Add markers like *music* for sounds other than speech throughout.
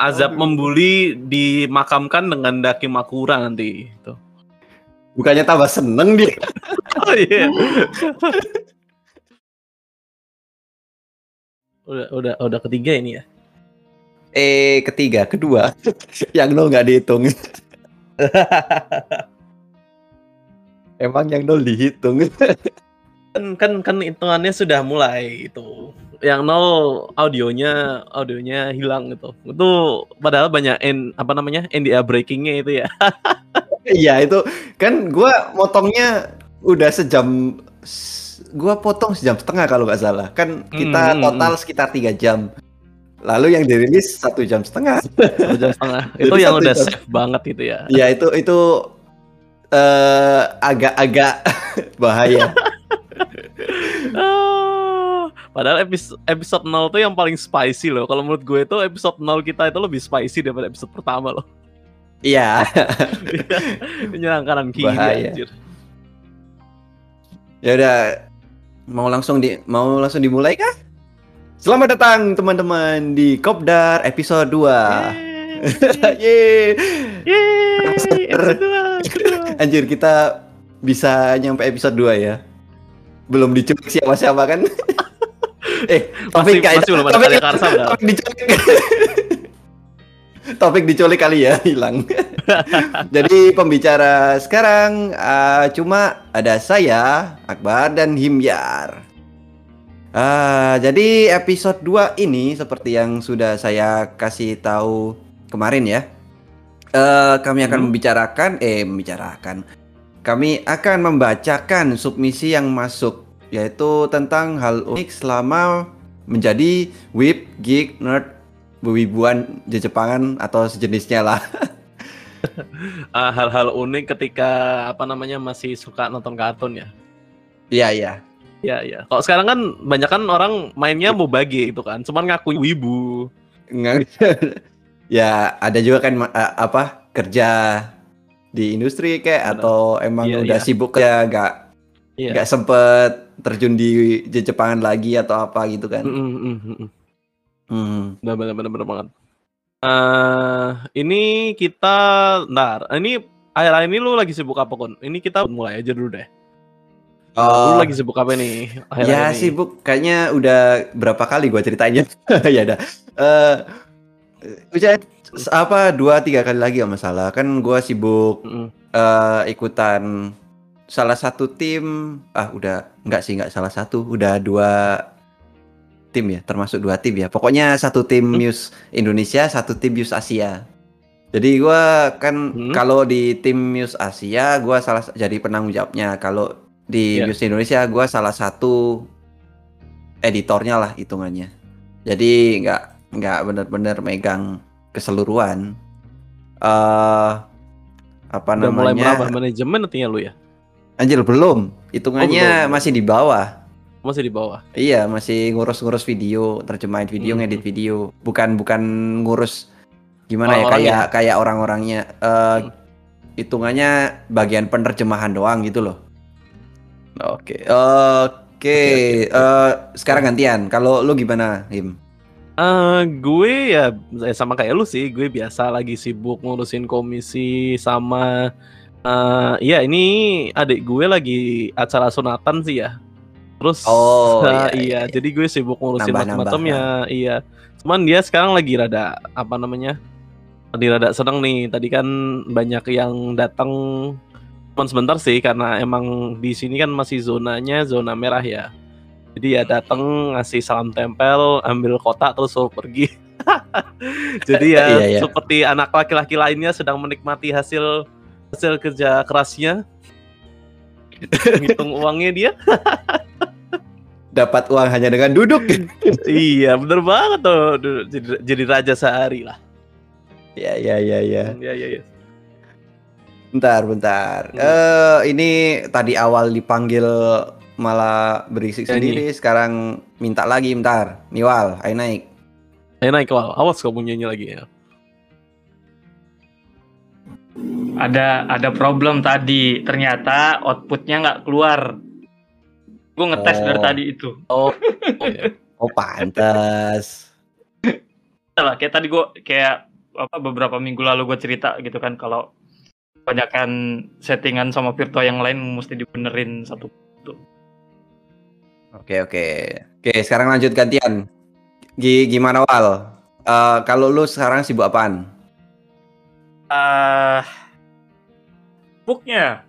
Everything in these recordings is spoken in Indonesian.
azab Aduh. membuli dimakamkan dengan daki makura nanti itu. Bukannya tambah seneng dia. *laughs* Oh iya. udah udah udah ketiga ini ya. Eh ketiga, kedua, *laughs* yang nol nggak dihitung. *laughs* Emang yang nol dihitung. Kan kan kan hitungannya sudah mulai itu. Yang nol audionya audionya hilang gitu. Itu padahal banyak N, apa namanya? NDA breakingnya itu ya. *laughs* Iya itu kan gua motongnya udah sejam, gua potong sejam setengah kalau nggak salah. Kan kita Hmm, total sekitar tiga jam. Lalu yang dirilis satu jam setengah. Satu jam setengah. *laughs* itu yang udah jam. safe banget itu ya. Iya itu itu eh, agak-agak *laughs* bahaya. Ah, padahal episode episode 0 tuh yang paling spicy loh. Kalau menurut gue itu episode 0 kita itu lebih spicy daripada episode pertama loh. Iya. *laughs* Menyerang kanan kiri Bahaya. anjir. Ya udah mau langsung di mau langsung dimulai kah? Selamat datang teman-teman di Kopdar episode 2. *laughs* Yeay. Yeay, episode dua, kedua. *laughs* Anjir kita bisa nyampe episode 2 ya. Belum diculik siapa-siapa kan? Eh, Masih, topik kayaknya- masih belum ada topik- karya karsa padahal. topik diculik. topik diculik kali ya, hilang. *laughs* Jadi pembicara sekarang eh, cuma ada saya, Akbar dan Himyar. Ah, jadi episode 2 ini seperti yang sudah saya kasih tahu kemarin ya. eh kami akan Hmm. membicarakan eh membicarakan. Kami akan membacakan submisi yang masuk yaitu tentang hal unik selama menjadi whip, geek, nerd, bewibuan Jepangan atau sejenisnya lah. *laughs* Ah, hal-hal unik ketika apa namanya masih suka nonton kartun ya. Iya, iya. Iya, iya. Kalau sekarang kan banyak kan orang mainnya mau bagi itu kan, cuman ngaku wibu. Nggak- *laughs* ya ada juga kan eh, apa kerja di industri kayak atau emang Iya, udah iya. sibuk ya nggak Iya. nggak sempet terjun di Jepangan lagi atau apa gitu kan. Mm, mm, mm, mm, mm. Hmm. Bener bener bener, bener banget. Eh, ini kita, ntar, ini akhir-akhir ini lu lagi sibuk apa kon? Ini kita mulai aja dulu deh. Oh, Lu lagi sibuk apa nih? akhir-akhir ya ini? sibuk kayaknya udah berapa kali gua ceritanya. *laughs* ya udah. Udah apa dua tiga kali lagi nggak masalah kan gua sibuk Mm-mm. eh ikutan salah satu tim ah udah nggak sih nggak salah satu udah dua tim ya termasuk dua tim ya pokoknya satu tim Hmm. Muse Indonesia satu tim Muse Asia jadi gua kan Hmm. kalau di tim Muse Asia gua salah jadi penanggung jawabnya kalau di Iya. Muse Indonesia gua salah satu editornya lah hitungannya jadi nggak nggak bener-bener megang keseluruhan eh apa Udah mulai namanya merambah manajemen nantinya lu ya? Anjir belum, hitungannya Oh, belum. masih di bawah. Masih di bawah. Iya, masih ngurus-ngurus video, terjemahin video, Hmm. ngedit video. Bukan bukan ngurus gimana ya Orang-orangnya. kayak kayak orang-orangnya. Eh, Hmm. Hitungannya bagian penerjemahan doang gitu loh. Oke, oke. Eh, sekarang gantian. Kalau lu gimana, Him? Eh, gue ya eh, sama kayak lu sih, gue biasa lagi sibuk ngurusin komisi sama eh iya ini adik gue lagi acara sunatan sih ya. Terus Oh, eh, *laughs* iya, iya, iya. jadi gue sibuk ngurusin macam-macamnya, iya. Cuman dia sekarang lagi rada apa namanya? Lagi rada seneng nih. Tadi kan banyak yang datang cuman sebentar sih karena emang di sini kan masih zonanya zona merah ya. Jadi ya datang ngasih salam tempel, ambil kotak terus suruh pergi. *laughs* Jadi ya Iya, iya. seperti anak laki-laki lainnya sedang menikmati hasil hasil kerja kerasnya. *laughs* Hitung uangnya dia. Dapat uang hanya dengan duduk. *laughs* iya, bener banget tuh. Jadi, jadi raja sehari lah. ya, ya, ya, ya. Iya, iya, iya. Bentar, bentar. Hmm. Eh, ini tadi awal dipanggil malah berisik Nyanyi. sendiri, sekarang minta lagi, bentar. Niwal, ayo naik. Ayo naik wal. Awas kamu nyanyi lagi ya. Ada ada problem tadi ternyata outputnya nggak keluar gue ngetes Oh. dari tadi itu Oh, *laughs* oh pantas. lah kayak tadi gue kayak apa beberapa minggu lalu gue cerita gitu kan kalau kebanyakan settingan sama Virtua yang lain mesti dibenerin satu Oke oke oke sekarang lanjut gantian. G gimana Wal? Eh, kalau lu sekarang sibuk apaan? Ah, booknya.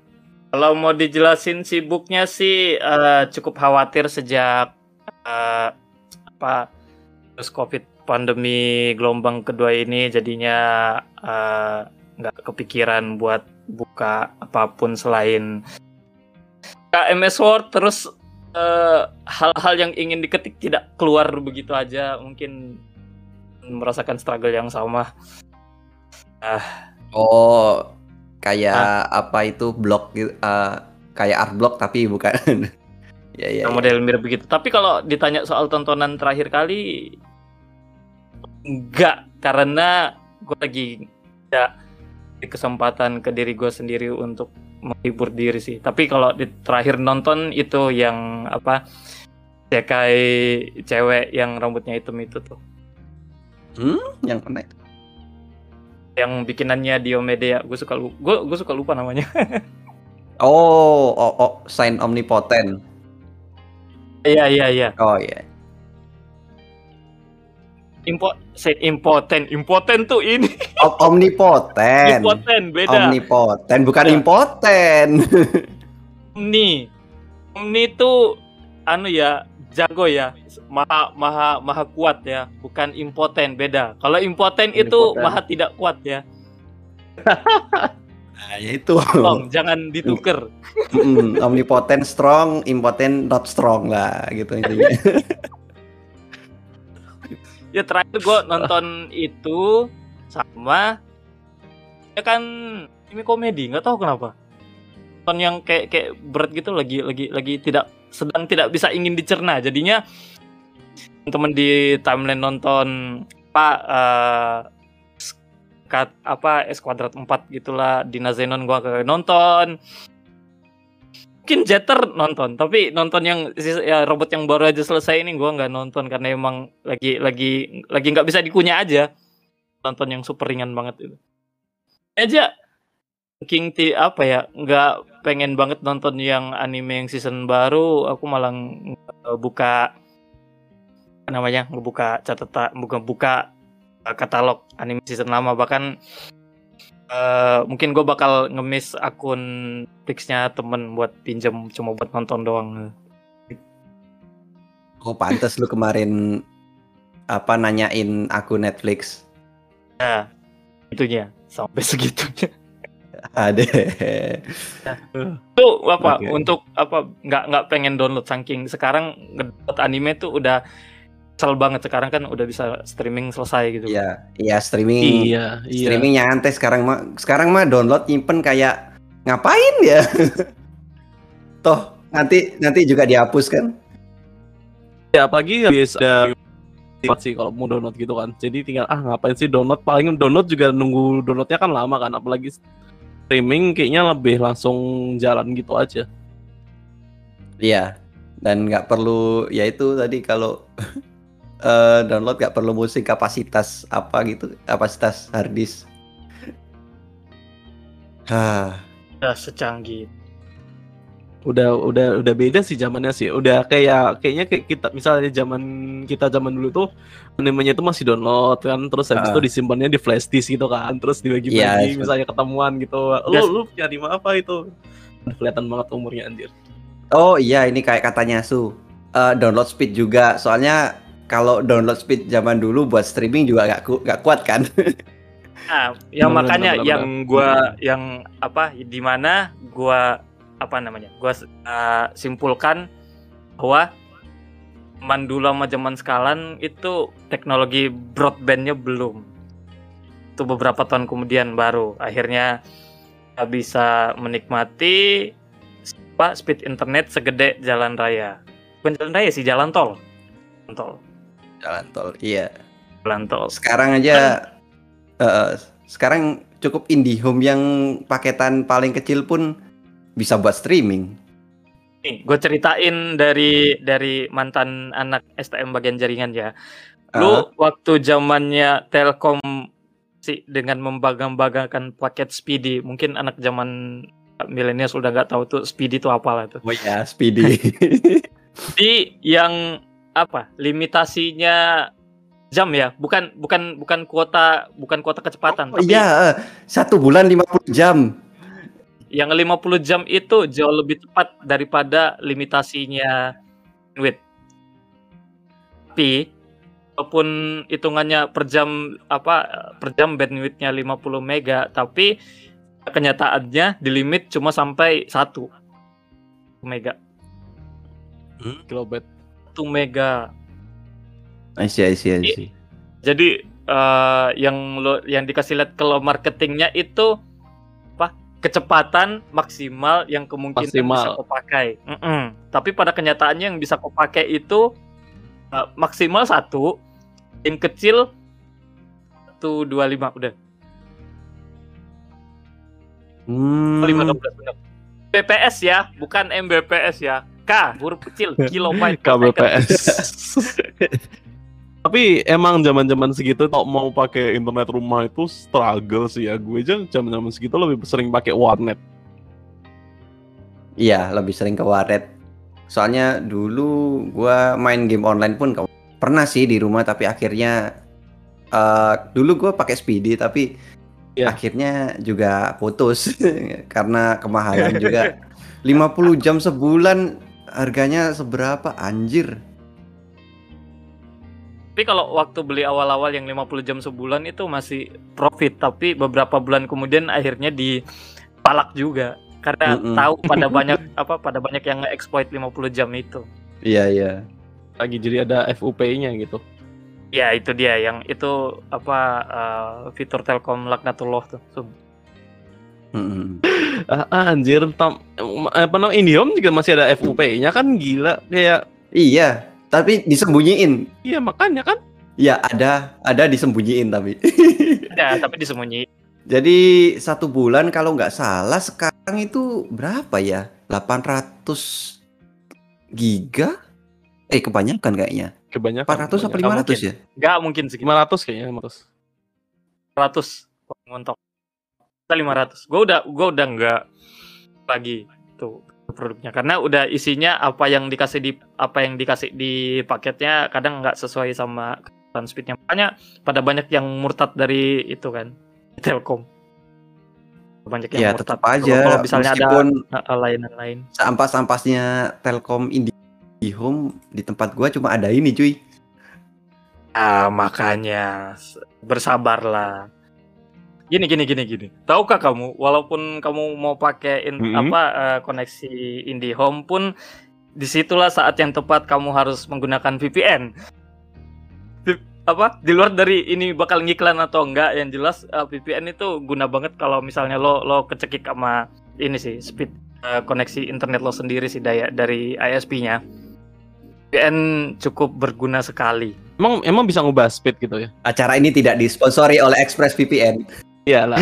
Kalau mau dijelasin sibuknya sih eh, cukup khawatir sejak eh, apa terus COVID pandemi gelombang kedua ini jadinya nggak kepikiran buat buka apa pun selain KMS Word terus hal-hal yang ingin diketik tidak keluar begitu aja. Mungkin merasakan struggle yang sama Oh kayak apa itu blog gitu? eh, kayak art blog tapi bukan. *laughs* ya ya. Nah, ya. model mirip begitu. Tapi kalau ditanya soal tontonan terakhir kali, enggak karena gue lagi tidak di kesempatan ke diri gue sendiri untuk menghibur diri sih. Tapi kalau di terakhir nonton itu yang apa cekai cewek yang rambutnya hitam itu tuh, Yang mana itu? Yang bikinannya Diomedea. Gue suka gue gue suka lupa namanya. *laughs* Oh, oh, oh, sign omnipotent. Iya iya iya. Oh iya. Impo, say impoten, impoten tuh ini. O- omnipotent. Impoten beda. Omnipotent bukan Ya. impoten. *laughs* Omni. Omni itu anu ya, jago ya. Maha maha maha kuat ya, bukan impoten, beda. Kalau impoten itu Omnipotent. maha tidak kuat ya. *laughs* Nah, ya itu. Tolong jangan dituker. Mm, omnipotent strong, impotent not strong lah gitu intinya. *laughs* Ya terakhir gue nonton itu sama ya kan ini komedi, nggak tahu kenapa. Nonton yang kayak kayak berat gitu lagi lagi lagi tidak sedang tidak bisa ingin dicerna. Jadinya teman di timeline nonton Pak kat apa S kuadrat 4 gitulah di Nazenon gua ke nonton. Mungkin Jeter nonton tapi nonton yang ya robot yang baru aja selesai ini gua nggak nonton karena emang lagi lagi lagi nggak bisa dikunyah aja. Nonton yang super ringan banget itu. Aja King T apa ya nggak pengen banget nonton yang anime yang season baru aku malah ng- buka namanya ngebuka catatan buka buka uh, katalog anime season lama. Bahkan uh, mungkin gue bakal ngemis akun Flixnya temen buat pinjem cuma buat nonton doang. Oh, pantas lu kemarin apa nanyain aku Netflix. nah itunya sampai segitunya Ada. itu apa Oke. untuk apa nggak nggak pengen download saking sekarang ngedownload anime tuh udah kesel banget sekarang kan udah bisa streaming selesai gitu Iya, iya streaming. Iya, iya. Streaming nyantai sekarang mah. Sekarang mah download nyimpen kayak ngapain ya? *laughs* Toh nanti nanti juga dihapus kan? Ya apalagi habis ada sih kalau mau download gitu kan. Jadi tinggal ah ngapain sih download paling download juga nunggu downloadnya kan lama kan apalagi streaming kayaknya lebih langsung jalan gitu aja. Iya. Dan nggak perlu ya itu tadi kalau *laughs* eh, download nggak perlu musik kapasitas apa gitu, kapasitas hard disk. Hah, udah secanggih Udah udah udah beda sih zamannya sih. Udah kayak kayaknya kayak kita misalnya zaman kita zaman dulu tuh animenya itu masih download kan terus habis Ah. itu disimpannya di flash disk gitu kan terus dibagi-bagi Iya, misalnya ketemuan gitu. Lu Yes. lu punya anime apa itu? Udah kelihatan banget umurnya anjir. Oh iya ini kayak katanya Su Eh, download speed juga soalnya kalau download speed zaman dulu buat streaming juga nggak ku- nggak kuat kan Nah, yang Benar, makanya benar, benar, yang gua yang apa di mana gua apa namanya? Gua uh, simpulkan bahwa zaman dulu sama zaman sekarang itu teknologi broadbandnya belum. Itu beberapa tahun kemudian baru akhirnya bisa menikmati apa speed internet segede jalan raya. Bukan jalan raya sih, jalan tol. Jalan tol. jalan tol iya Jalan tol. sekarang aja eh, sekarang cukup IndiHome yang paketan paling kecil pun bisa buat streaming Nih, gue ceritain dari dari mantan anak STM bagian jaringan ya. Lu waktu zamannya Telkom sih dengan membanggang-banggakan paket speedy. Mungkin anak zaman milenial sudah nggak tahu tuh speedy itu apa lah tuh. Oh ya, Speedy. *laughs* Jadi yang apa? Limitasinya jam ya, bukan bukan bukan kuota bukan kuota kecepatan, Oh tapi iya, satu bulan 50 jam. Yang 50 jam itu jauh lebih tepat daripada limitasinya bandwidth. Tapi walaupun hitungannya per jam apa per jam bandwidthnya 50 mega, tapi kenyataannya di limit cuma sampai 1 mega. Kilobit. 1 mega. I see, I see, I see. Jadi eh, yang lo yang dikasih lihat kalau marketingnya itu? Kecepatan maksimal yang kemungkinan bisa Maksimal. kau pakai. Mm-mm. Tapi pada kenyataannya yang bisa kau pakai itu eh, maksimal satu, yang kecil satu dua lima udah Hmm. lima belas benar. BPS ya, bukan Mbps ya. K huruf kecil kilobyte. KBPS. *laughs* Tapi emang zaman-zaman segitu kalau mau pakai internet rumah itu struggle sih ya. Gue aja zaman-zaman segitu lebih sering pakai warnet. Iya, lebih sering ke warnet. Soalnya dulu gua main game online pun ke- pernah sih di rumah tapi akhirnya eh dulu gua pakai Speedy tapi Iya. akhirnya juga putus *laughs* karena kemahalan juga. *laughs* 50 jam sebulan harganya seberapa anjir? Tapi kalau waktu beli awal-awal yang 50 jam sebulan itu masih profit, tapi beberapa bulan kemudian akhirnya dipalak juga karena Mm-mm. tahu pada *laughs* banyak apa pada banyak yang nge-exploit 50 jam itu. Iya, iya. Lagi jadi ada FUP-nya gitu. Ya itu dia yang itu apa eh, fitur Telkom laknatullah tuh. Sub- Mm-mm. *laughs* Ah, ah, anjir, tam, apa namanya IndiHome juga masih ada FUP-nya kan gila. Kayak Iya, tapi disembunyiin. iya makanya kan. Iya, ada ada disembunyiin tapi. *laughs* Ya, tapi disembunyi. Jadi satu bulan kalau nggak salah sekarang itu berapa ya? 800 giga? Eh kebanyakan kayaknya. Kebanyakan. 400 apa kebanyakan. 500 ya? Nggak mungkin segitu. 500 kayaknya 500. 100 montok. Kita 500. Gue udah gue udah nggak lagi tuh produknya karena udah isinya apa yang dikasih di apa yang dikasih di paketnya kadang nggak sesuai sama kecepatan speednya. Makanya pada banyak yang murtad dari itu kan Telkom. Banyak yang Ya murtad. tetap Kalau- aja Kalau misalnya meskipun ada layanan-lain. sampah-sampahnya Telkom IndiHome di tempat gua cuma ada ini cuy. Ah, makanya bersabarlah. Gini gini gini gini. Tahukah kamu walaupun kamu mau pakai in- Mhm. apa eh, koneksi IndiHome pun di situlah saat yang tepat kamu harus menggunakan VPN. Vi- apa di luar dari ini bakal ngiklan atau enggak yang jelas eh, VPN itu guna banget kalau misalnya lo lo kecekik sama ini sih speed eh, koneksi internet lo sendiri sih daya dari ISP-nya. VPN cukup berguna sekali. Emang emang bisa ngubah speed gitu ya? Acara ini tidak disponsori oleh ExpressVPN. Iyalah. *laughs*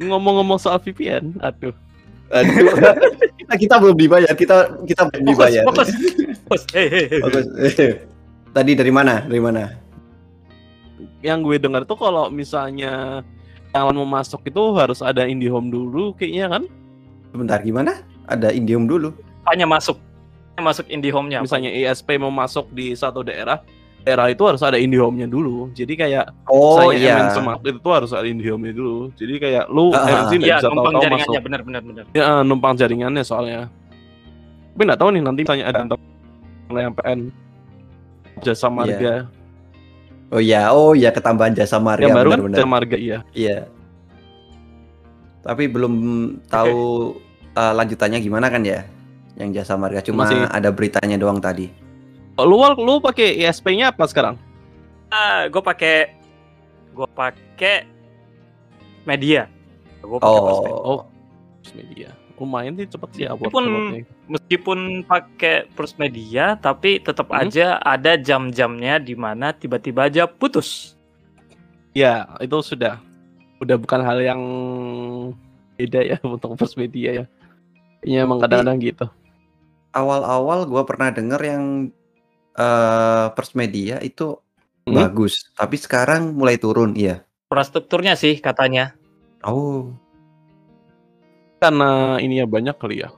Ngomong-ngomong soal VPN, aduh. Aduh. kita kita belum dibayar, kita kita belum Fokus, dibayar. fokus, fokus. Hei, hei, hei. Bagus. Tadi dari mana? Dari mana? Yang gue dengar tuh kalau misalnya yang mau masuk itu harus ada IndiHome dulu kayaknya kan? Sebentar gimana? Ada Indium dulu. Hanya masuk, hanya masuk IndiHome-nya. Misalnya ISP mau masuk di satu daerah, daerah itu harus ada IndiHome-nya dulu. Jadi kayak Oh saya iya. MN Smart itu tuh harus ada IndiHome-nya dulu. Jadi kayak lu Ah, MNC nggak Iya, bisa numpang tahu-tahu masuk. jaringannya benar benar benar. Ya, numpang jaringannya soalnya. Tapi nggak tahu nih nanti misalnya ada oleh MPN jasa marga Oh iya, oh iya ketambahan jasa marga yang baru kan benar-benar. jasa marga iya. Iya. Tapi belum tahu uh, lanjutannya gimana kan ya? Yang jasa marga cuma Masih- ada beritanya doang tadi. Lu lu pakai ISP-nya apa sekarang? Ah, gue pakai, gue pakai media. Gue pakai Oh. Postpaid. Oh, media. Lumayan sih cepet sih upload Meskipun-. Meskipun pakai First Media, tapi tetap Hmm. aja ada jam-jamnya di mana tiba-tiba aja putus. Ya, itu sudah udah bukan hal yang beda ya *laughs* untuk first media ya. Kayaknya emang kadang-kadang gitu. Awal-awal gua pernah denger yang eh First Media itu Hmm? bagus, tapi sekarang mulai turun, iya. Infrastrukturnya sih katanya. Oh. Karena ini ya banyak kali ya.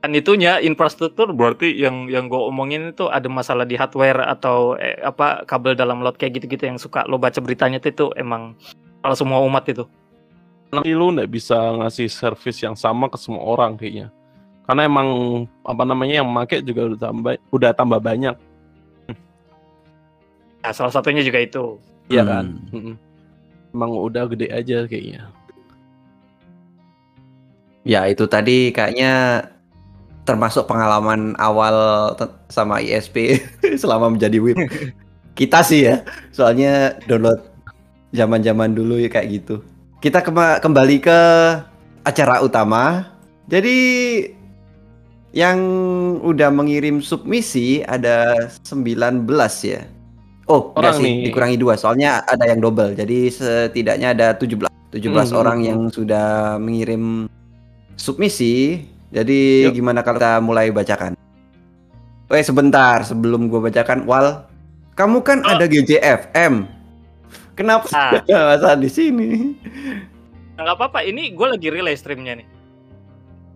Kan itunya infrastruktur berarti yang yang gue omongin itu ada masalah di hardware atau eh, apa kabel dalam lot kayak gitu-gitu yang suka lo baca beritanya tuh itu emang kalau semua umat itu. Tapi lu nggak bisa ngasih service yang sama ke semua orang kayaknya. Karena emang apa namanya yang make juga udah tambah udah tambah banyak, Nah, salah satunya juga itu. Iya Hmm. kan? Mm-mm. Emang udah gede aja kayaknya. Ya, itu tadi kayaknya termasuk pengalaman awal sama ISP *laughs* selama menjadi WIP. *laughs* Kita sih ya, soalnya download zaman-zaman dulu ya kayak gitu. Kita kema- kembali ke acara utama. Jadi yang udah mengirim submisi ada 19 ya. Oh, enggak Orang sih, nih. dikurangi dua. Soalnya ada yang double. Jadi setidaknya ada 17 17 Hmm, orang yang sudah mengirim submisi. Jadi Yuk. gimana kalau kita mulai bacakan? Eh sebentar sebelum gua bacakan Wal, kamu kan Oh. ada GJFM. Kenapa Ah. *laughs* masa di sini? Nah, nggak apa-apa, ini gue lagi relay streamnya nih.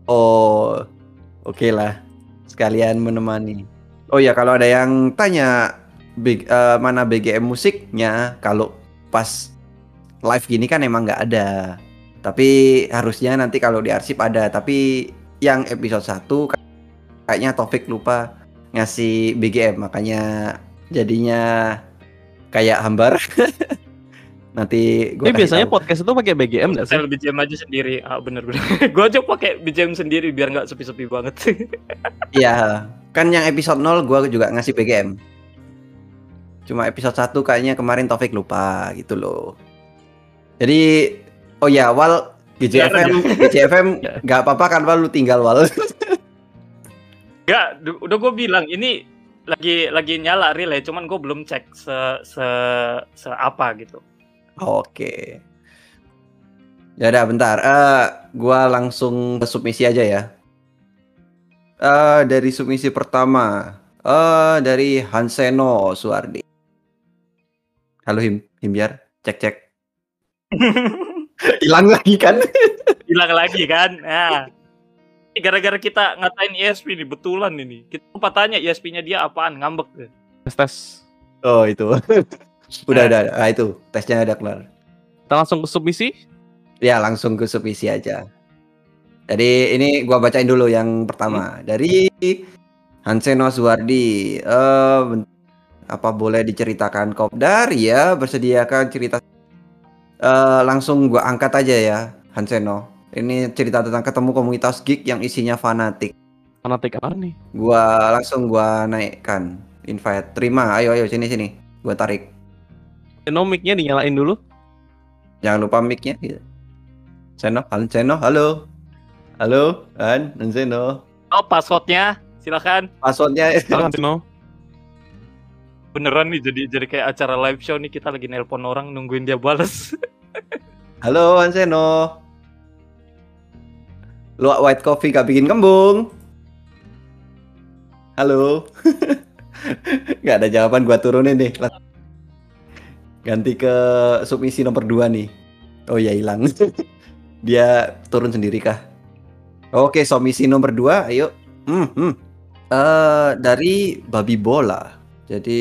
Oh, oke lah. Sekalian menemani. Oh ya, kalau ada yang tanya big, eh, mana BGM musiknya, kalau pas live gini kan emang nggak ada. Tapi harusnya nanti kalau di arsip ada. Tapi yang episode 1 kayaknya Taufik lupa ngasih BGM, makanya jadinya kayak hambar. *laughs* nanti gue biasanya podcast itu pakai BGM nggak sih? BGM aja sendiri. Ah, bener-bener. *laughs* gue aja pakai BGM sendiri biar nggak sepi-sepi banget. *laughs* Iya, kan yang episode 0 gua juga ngasih BGM. Cuma episode 1 kayaknya kemarin Taufik lupa gitu loh. Jadi oh ya, Wal GJFM, GJFM *laughs* nggak apa-apa kan Wal lu tinggal Wal. *laughs* Enggak, du- udah gue bilang ini lagi lagi nyala relay, cuman gue belum cek se se se apa gitu. Oke. Ya udah bentar. Eh gua langsung ke submisi aja ya. Eh dari submisi pertama. Eh dari Hanseno Suardi. Halo Him, Himyar, cek cek. *laughs* Hilang lagi kan? Hilang lagi kan? Nah. Ini Gara-gara kita ngatain ESP nih, betulan ini. Kita lupa tanya ESP-nya dia apaan, ngambek. deh. Tes tes. Oh itu. *laughs* udah udah. Ah, itu tesnya udah kelar. Kita langsung ke submisi. Ya langsung ke submisi aja. Jadi ini gua bacain dulu yang pertama dari Hanseno Suwardi. Eh ben- apa boleh diceritakan Kopdar ya bersediakan cerita eh langsung gua angkat aja ya Hanseno. Ini cerita tentang ketemu komunitas geek yang isinya fanatik. Fanatik apa nih? Gua langsung gua naikkan invite. Terima. Ayo ayo sini sini. Gua tarik. Seno mic-nya dinyalain dulu. Jangan lupa mic-nya gitu. Seno, Seno, halo. Halo, Han, Han Seno. Oh, passwordnya silakan. Passwordnya Silakan Seno. Beneran nih jadi jadi kayak acara live show nih kita lagi nelpon orang nungguin dia balas. *laughs* Halo Han Seno. Luak white coffee gak bikin kembung. Halo. *laughs* gak ada jawaban gua turunin nih. Ganti ke submisi nomor 2 nih. Oh ya hilang. *laughs* Dia turun sendiri kah? Oke, submisi nomor 2, ayo. Hmm, hmm. Eh, dari babi bola. Jadi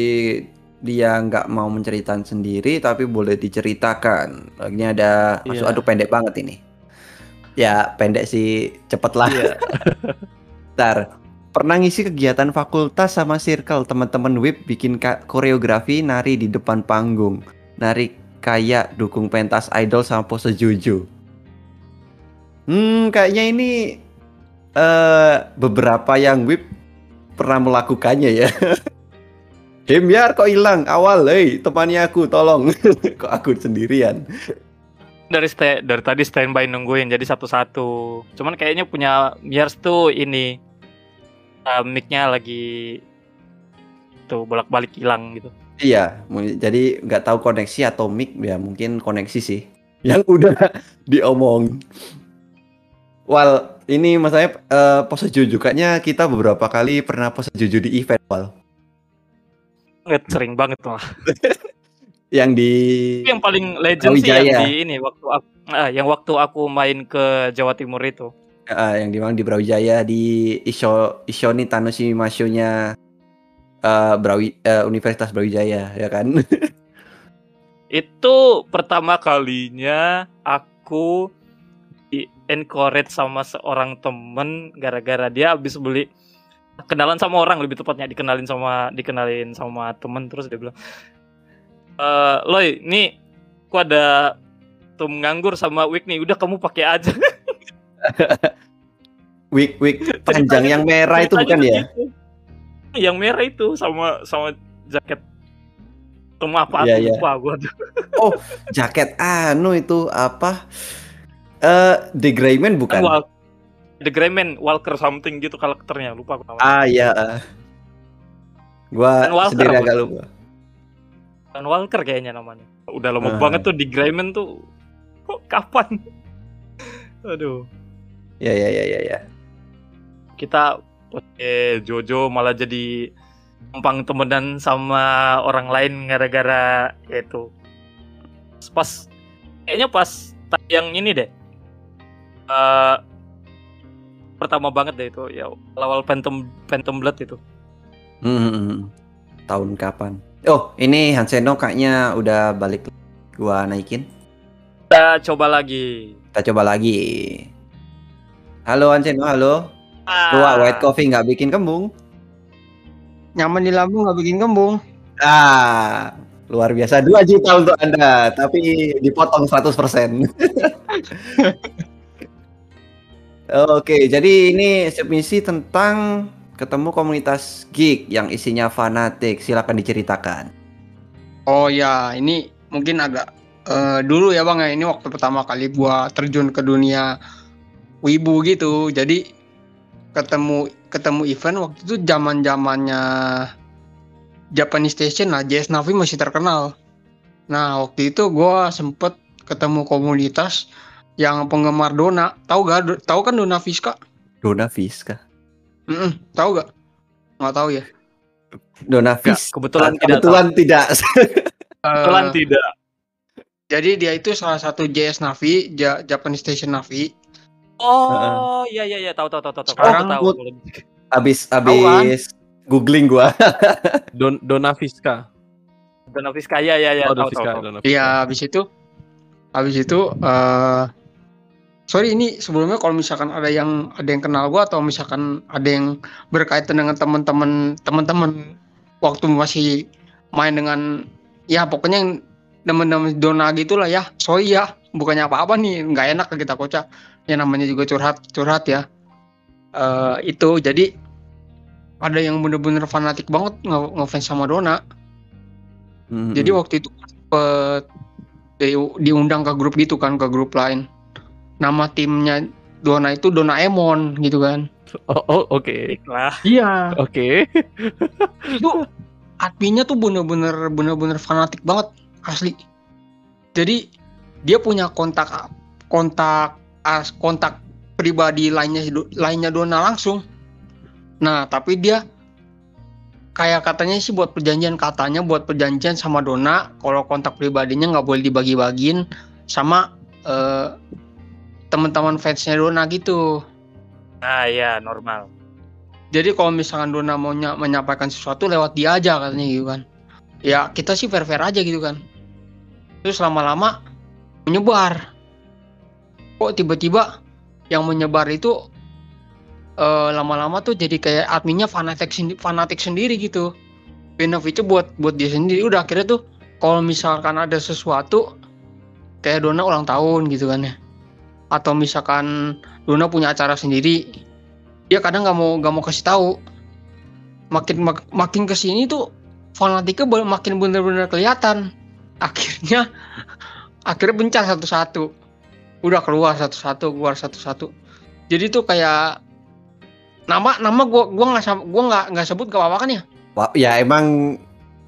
dia nggak mau menceritakan sendiri tapi boleh diceritakan. Ini ada masuk Iya. aduh pendek banget ini. Ya pendek sih cepet lah. Iya. *laughs* Ntar pernah ngisi kegiatan fakultas sama circle teman-teman WIP bikin koreografi nari di depan panggung. Nari kayak dukung pentas idol sama pose Jojo. Hmm, kayaknya ini eh beberapa yang WIP pernah melakukannya ya. *laughs* Himyar kok hilang awal, hei temani aku tolong. *laughs* kok aku sendirian. dari stay, dari tadi standby nungguin jadi satu-satu. Cuman kayaknya punya Miers tuh ini uh, mic-nya lagi tuh bolak-balik hilang gitu. Iya, jadi nggak tahu koneksi atau mic ya mungkin koneksi sih. *laughs* Yang udah *laughs* diomong. Wal, ini masalahnya eh, pose juju kayaknya kita beberapa kali pernah pose juju di event Wal. Banget sering banget malah. *laughs* Yang di yang paling legend sih yang di ini waktu aku, ah, yang waktu aku main ke Jawa Timur itu. Ah, yang di mana di Brawijaya di Isho Ishoni Tanoshi Masho-nya eh, Brawi, eh, Universitas Brawijaya ya kan. *laughs* Itu pertama kalinya aku di encourage sama seorang temen gara-gara dia habis beli kenalan sama orang lebih tepatnya dikenalin sama dikenalin sama temen terus dia bilang eh Loy nih aku ada tum nganggur sama week nih udah kamu pakai aja *laughs* Wig wig panjang yang merah itu bukan ya? begitu. yang merah itu sama sama jaket tum apa aku iya. lupa gua *laughs* Jaket anu itu apa? Eh The Greyman bukan? Wal- The Greyman Walker something gitu karakternya lupa aku namanya Ah iya. ah. Gua Walker sendiri agak lupa. Dan Walker kayaknya namanya. Udah lama Ah. banget tuh di Greyman tuh. Kok kapan? *laughs* Aduh. Ya ya ya ya ya. Kita eh Jojo malah jadi numpang temenan sama orang lain gara-gara itu. Pas kayaknya pas yang ini deh. Eh pertama banget deh itu ya awal Phantom Phantom Blood itu. Hmm, hmm, hmm. Tahun kapan? Oh, ini Hanseno kayaknya udah balik. Gua naikin. Kita coba lagi. Kita coba lagi. Halo Hanseno, halo. Ah, white coffee nggak bikin kembung. Nyaman di lambung nggak bikin kembung. Ah, luar biasa. 2 juta untuk Anda, tapi dipotong 100%. *laughs* Oke, jadi ini submisi tentang ketemu komunitas geek yang isinya fanatik. Silakan diceritakan. Oh ya, ini mungkin agak eh, dulu ya bang ya. Ini waktu pertama kali gua terjun ke dunia wibu gitu. Jadi ketemu ketemu event waktu itu zaman zamannya Japanese Station lah. JS Navi masih terkenal. Nah waktu itu gua sempet ketemu komunitas yang penggemar Dona. Tahu gak? Do- Tahu kan Dona Fiska? Dona Fiska. Mm tahu gak? Nggak tahu ya. Dona Enggak, Fis. kebetulan tidak. kebetulan tidak. Kebetulan Eh, tidak. Jadi dia itu salah satu JS Navi, Ja- Japanese Station Navi. Oh, iya iya iya tahu tahu tahu tahu. tahu. Sekarang Aku tahu. Abis kan? abis googling gua. *laughs* Don Dona Fiska. Dona Fiska ya ya ya oh, tahu tahu. Fiska. tahu. Fiska. Iya, habis itu habis itu eh sorry ini sebelumnya kalau misalkan ada yang ada yang kenal gua atau misalkan ada yang berkaitan dengan teman-teman teman-teman waktu masih main dengan ya pokoknya yang teman-teman dona gitulah ya. Sorry ya, bukannya apa-apa nih, nggak enak ke kita kocak. Ya namanya juga curhat, curhat ya. Eh itu jadi ada yang bener-bener fanatik banget nge- ngefans sama Dona. Hmm, Jadi waktu itu sempet di- diundang ke grup gitu kan, ke grup lain. Nama timnya Dona itu Donaemon gitu kan. Oh, oh, oke. Lah. Iya. Oke. Itu adminnya tuh bener-bener bener-bener fanatik banget asli. Jadi dia punya kontak kontak as kontak pribadi lainnya lainnya Dona langsung. Nah, tapi dia kayak katanya sih buat perjanjian katanya buat perjanjian sama Dona kalau kontak pribadinya nggak boleh dibagi-bagiin sama eh, teman-teman fansnya Dona gitu. Nah, ya normal. Jadi kalau misalkan Dona mau nya- menyampaikan sesuatu lewat dia aja katanya gitu kan. Ya kita sih fair-fair aja gitu kan. Terus lama-lama menyebar. Kok tiba-tiba yang menyebar itu eh, lama-lama tuh jadi kayak adminnya fanatik sendi- fanatik sendiri gitu. Benefitnya buat buat dia sendiri. Udah akhirnya tuh kalau misalkan ada sesuatu kayak Dona ulang tahun gitu kan ya. Atau misalkan Dona punya acara sendiri, dia kadang nggak mau nggak mau kasih tahu. Makin mak- makin ke sini tuh fanatiknya makin bener-bener kelihatan. Akhirnya *laughs* akhirnya bencar satu-satu. Udah keluar satu-satu keluar satu-satu. Jadi tuh kayak nama nama gua gua nggak gua nggak nggak sebut gak apa-apa kan ya? Ya emang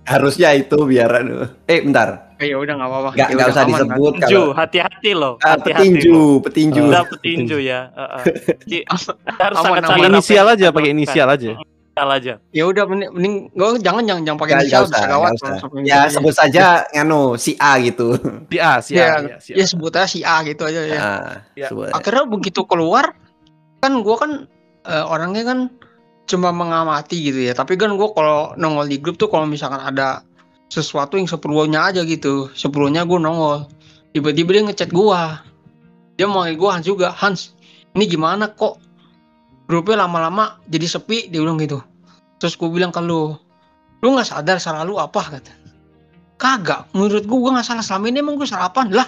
harusnya itu biar. Eh, bentar. Eh ya udah nggak apa-apa Nggak Ya nggak udah, usah aman, disebut Petinju, kalau hati-hati loh. Ah, Hati-hati. petinju, loh. petinju. Udah petinju ya. heeh. *laughs* Jadi, harus Aman, aman. Inisial aja, pakai inisial aja. Salah aja. Ya udah mending, mending gak, jangan jangan jangan pakai inisial bisa usah, gawat. langsung Ya sebut saja nganu si A gitu. *laughs* Si A, si A, Ya, ya, si A. ya sebut aja si A gitu aja ya. Ah, Ya. Akhirnya begitu keluar kan gua kan eh, orangnya kan cuma mengamati gitu ya. Tapi kan gua kalau nongol di grup tuh kalau misalkan ada sesuatu yang seperlunya aja gitu, seperlunya gua nongol. Tiba-tiba dia ngechat gua. Dia manggil gua Hans juga. Hans, ini gimana kok grupnya lama-lama jadi sepi dia bilang gitu. Terus gue bilang ke lu, lu nggak sadar salah lu apa kata. Kagak, menurut gua gua nggak salah selama ini emang gue salah apa lah.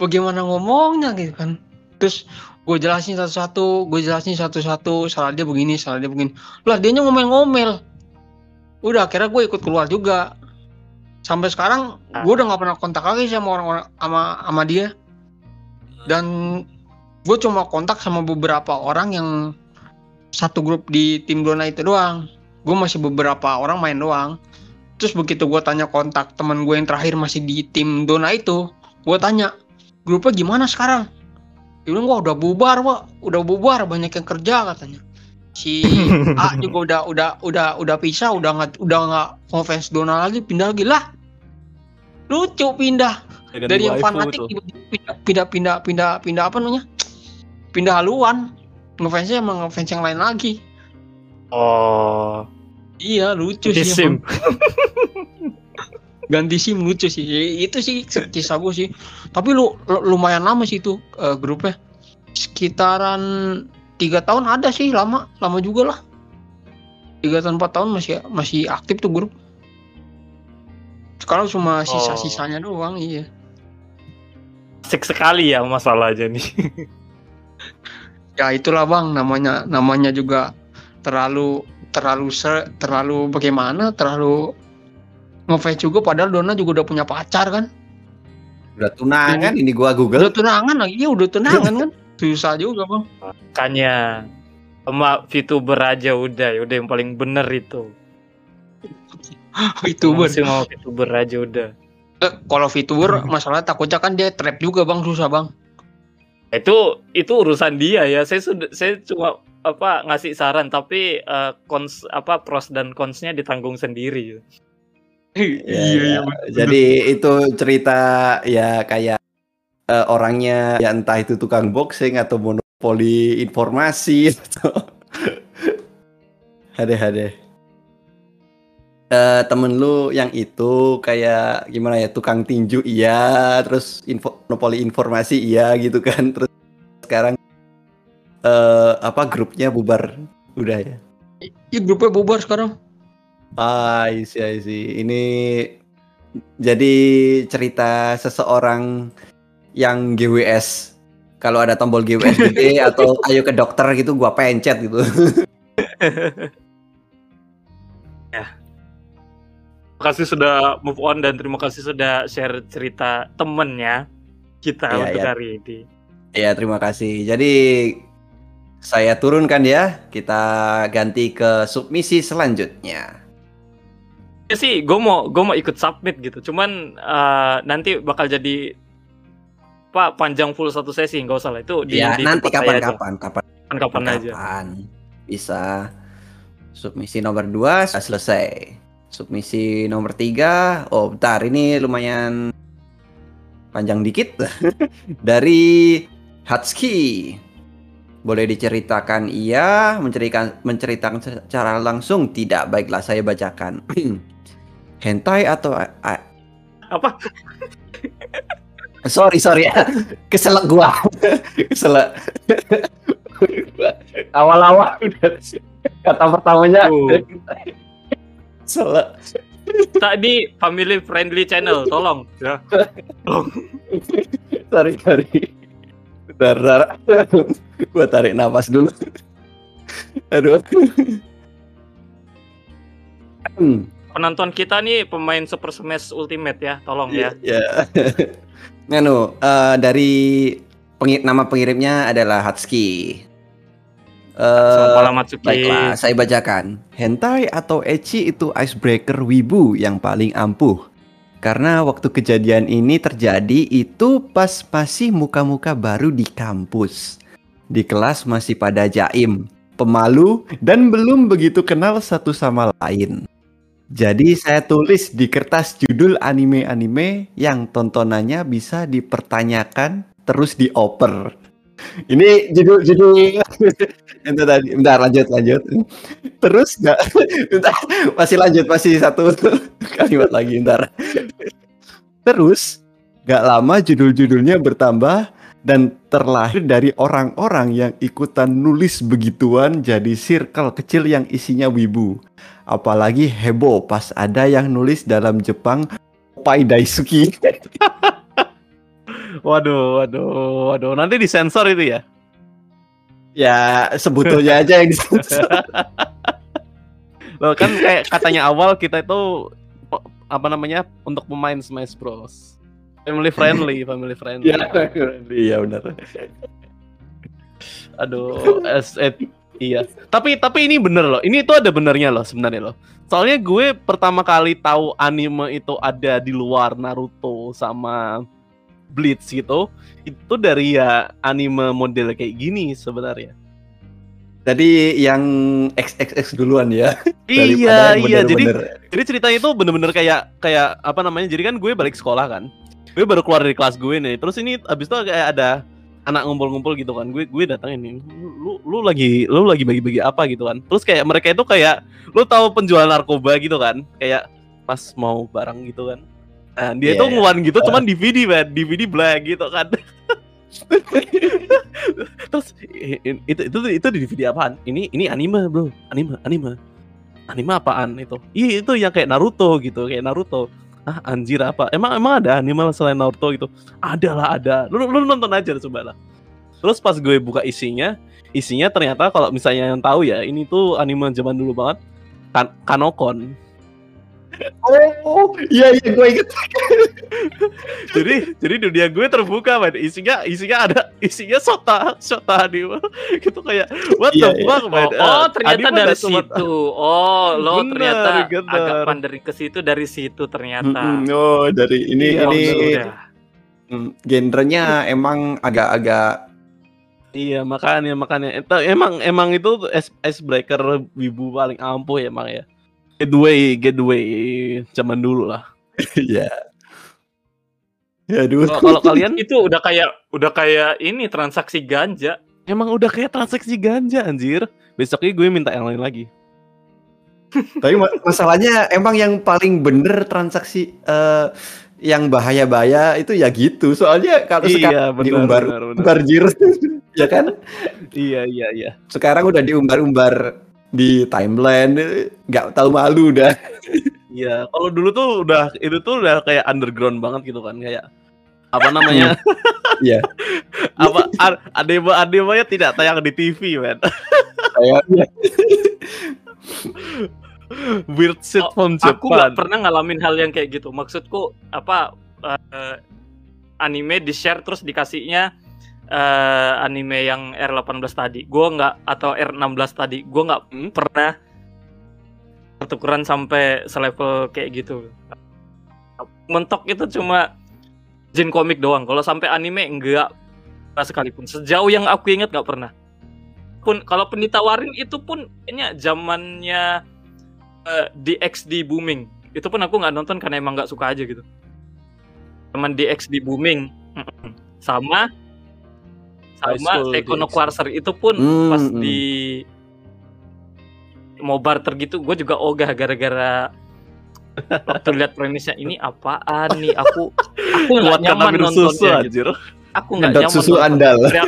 Bagaimana ngomongnya gitu kan. Terus gue jelasin satu-satu, gue jelasin satu-satu, salah dia begini, salah dia begini. Lah dia ngomel-ngomel. Udah akhirnya gue ikut keluar juga. Sampai sekarang gue udah nggak pernah kontak lagi sama orang-orang sama sama dia. Dan gue cuma kontak sama beberapa orang yang satu grup di tim Dona itu doang. Gue masih beberapa orang main doang. Terus begitu gue tanya kontak teman gue yang terakhir masih di tim Dona itu, gue tanya grupnya gimana sekarang? Dia bilang wah udah bubar wah, udah bubar banyak yang kerja katanya. Si *laughs* A juga udah udah udah udah pisah, udah nggak udah nggak ngefans Dona lagi, pindah lagi lah. Lucu pindah Ya, ganti dari yang fanatik pindah pindah pindah pindah pindah apa namanya? Pindah haluan. Ngefansnya emang ngefans yang lain lagi. Oh, Iya lucu di sih. sim. *laughs* Ganti sim lucu sih. Itu sih kisah gue sih. Tapi lu lu- lumayan lama sih itu eh, grupnya. Sekitaran tiga tahun ada sih lama, lama juga lah. Tiga tahun empat tahun masih masih aktif tuh grup. Sekarang cuma sisa-sisanya doang, iya. Asik sekali ya masalah aja nih. *laughs* Ya itulah bang, namanya namanya juga terlalu terlalu ser, terlalu bagaimana, terlalu ngefans juga. Padahal Dona juga udah punya pacar kan. Udah tunangan ini gua Google. Udah tunangan lagi, iya udah tunangan *laughs* kan. Susah juga bang. Makanya sama VTuber aja udah, ya udah yang paling bener itu. *laughs* VTuber. Masih mau VTuber aja udah. Eh, kalau VTuber masalah takutnya kan dia trap juga bang, susah bang. Itu itu urusan dia ya. Saya sudah saya cuma apa ngasih saran tapi eh, cons apa pros dan consnya ditanggung sendiri. iya Ya, iya. Jadi itu cerita ya kayak eh, orangnya ya entah itu tukang boxing atau monopoli informasi *laughs* atau hade hade. Eh, temen lu yang itu kayak gimana ya tukang tinju iya terus info monopoli informasi iya gitu kan terus sekarang eh apa grupnya bubar udah ya Iya grupnya bubar sekarang. Ah, I see, I see. Ini jadi cerita seseorang yang GWS. Kalau ada tombol GWS gede *laughs* atau ayo ke dokter gitu, gua pencet gitu. *laughs* Terima kasih sudah move on dan terima kasih sudah share cerita temennya kita Iya, untuk iya. hari ini. ya, terima kasih. Jadi saya turunkan ya. Kita ganti ke submisi selanjutnya. Ya sih, gue mau gue mau ikut submit gitu. Cuman eh, nanti bakal jadi pak panjang full satu sesi nggak usah lah itu di, ya, di nanti kapan-kapan, kapan kapan aja. kapan bisa. Submisi nomor 2 sudah selesai. Submisi nomor 3, oh bentar ini lumayan panjang dikit. *laughs* Dari Hatski. Boleh diceritakan iya, menceritakan menceritakan secara langsung tidak. Baiklah saya bacakan. *clears throat* Hentai atau Apa? *laughs* sorry sorry. *laughs* Keselak gua. *laughs* Keselak. *laughs* Awal-awal udah kata pertamanya. Oh. keselak. Tadi family friendly channel, tolong. Ya. sorry sorry. Bentar, bentar. gua tarik nafas dulu. Aduh. Hmm, Penonton kita nih pemain Super Smash Ultimate ya, tolong ya. ya nganu eh, dari pengi- nama pengirimnya adalah Hatski Selamat Eh, malam Matsuki. Baiklah, saya bacakan. Hentai atau ecchi itu icebreaker wibu yang paling ampuh. Karena waktu kejadian ini terjadi itu pas masih muka-muka baru di kampus. Di kelas masih pada jaim. pemalu, dan belum begitu kenal satu sama lain. Jadi saya tulis di kertas judul anime-anime yang tontonannya bisa dipertanyakan terus dioper. Ini judul-judul *laughs* itu tadi. Bentar lanjut lanjut. Terus nggak? *laughs* Masih lanjut masih satu *laughs* kalimat lagi bentar. Terus nggak lama judul-judulnya bertambah dan terlahir dari orang-orang yang ikutan nulis begituan jadi circle kecil yang isinya wibu. Apalagi heboh pas ada yang nulis dalam Jepang Pai Daisuki. *laughs* Waduh, waduh, waduh. Nanti disensor itu ya? ya sebetulnya aja yang disensor. *laughs* Loh kan kayak katanya awal kita itu apa namanya untuk pemain Smash Bros. Family friendly, family friendly. Iya, iya benar. Aduh, es, eh, iya. Tapi tapi ini bener loh. Ini itu ada benernya loh sebenarnya loh. Soalnya gue pertama kali tahu anime itu ada di luar Naruto sama Bleach gitu, itu dari ya anime model kayak gini sebenarnya. Jadi yang XXX duluan ya. Iya, iya. Jadi jadi ceritanya itu bener-bener kayak kayak apa namanya? Jadi kan gue balik sekolah kan. Gue baru keluar dari kelas gue nih. Terus ini abis itu kayak ada anak ngumpul-ngumpul gitu kan. Gue gue datang ini. Lu lu lagi lu lagi bagi-bagi apa gitu kan. Terus kayak mereka itu kayak lu tahu penjual narkoba gitu kan. Kayak pas mau barang gitu kan. Nah, dia itu Iya. ngeluarin gitu cuman DVD man, DVD black gitu kan. *laughs* Terus itu itu itu di DVD apaan? Ini ini anime, Bro. Anime, anime. Anime apaan itu? Iya, itu yang kayak Naruto gitu, kayak Naruto. Ah, anjir apa? Emang emang ada anime selain Naruto gitu? Ada lah, ada. Lu, lu nonton aja coba lah. Terus pas gue buka isinya, isinya ternyata kalau misalnya yang tahu ya, ini tuh anime zaman dulu banget. Kan Kanokon. Oh, iya iya gue inget. *laughs* jadi jadi dunia gue terbuka man isinya isinya ada isinya sota sota anime *laughs* gitu kayak what Iya, the iya. fuck man Oh, oh, ternyata Anime dari situ. Oh, lo Bener, ternyata bener. agak pandering ke situ dari situ ternyata. Mm-mm, Oh, dari ini Iya, ini Sudah. mm, genrenya emang agak-agak iya makanya makanya itu emang emang itu es ice breaker wibu paling ampuh ya emang ya getaway getaway zaman dulu lah ya. Ya aduh. kalau kalau kalian Itu udah kayak udah kayak ini transaksi ganja. emang udah kayak transaksi ganja anjir besoknya gue minta yang lain lagi *laughs* Tapi ma- masalahnya emang yang paling bener transaksi eh, yang bahaya-bahaya itu ya gitu. Soalnya kalau sekarang benar, diumbar benar, benar. umbar jir *laughs* ya kan? iya iya iya Sekarang udah diumbar-umbar di timeline eh, nggak tahu malu udah. Iya, kalau dulu tuh udah itu tuh udah kayak underground banget gitu kan, kayak apa namanya? *laughs* Iya. *laughs* apa a- adema ademanya tidak tayang di TV, man. Kayaknya *laughs* Weird shit Oh, from Aku Japan. nggak pernah ngalamin hal yang kayak gitu. Maksudku apa eh, anime di share terus dikasihnya eh, anime yang R18 tadi. Gua nggak atau R16 tadi. Gua nggak Hmm? pernah pertukaran sampai selevel kayak gitu. Mentok itu cuma Jin komik doang. Kalau sampai anime enggak pernah sekalipun. Sejauh yang aku ingat nggak pernah. Pun kalau pun ditawarin itu pun kayaknya zamannya eh, DXD booming. Itu pun aku nggak nonton karena emang nggak suka aja gitu. Zaman DXD booming sama sama school Sekono DxD. Quarter itu pun Hmm, pas hmm. di mau barter gitu gue juga ogah gara-gara waktu lihat premisnya ini apaan nih aku aku nggak nyaman minum nontonnya susu gitu. anjir. aku nggak nyaman susu nonton. andal. pria,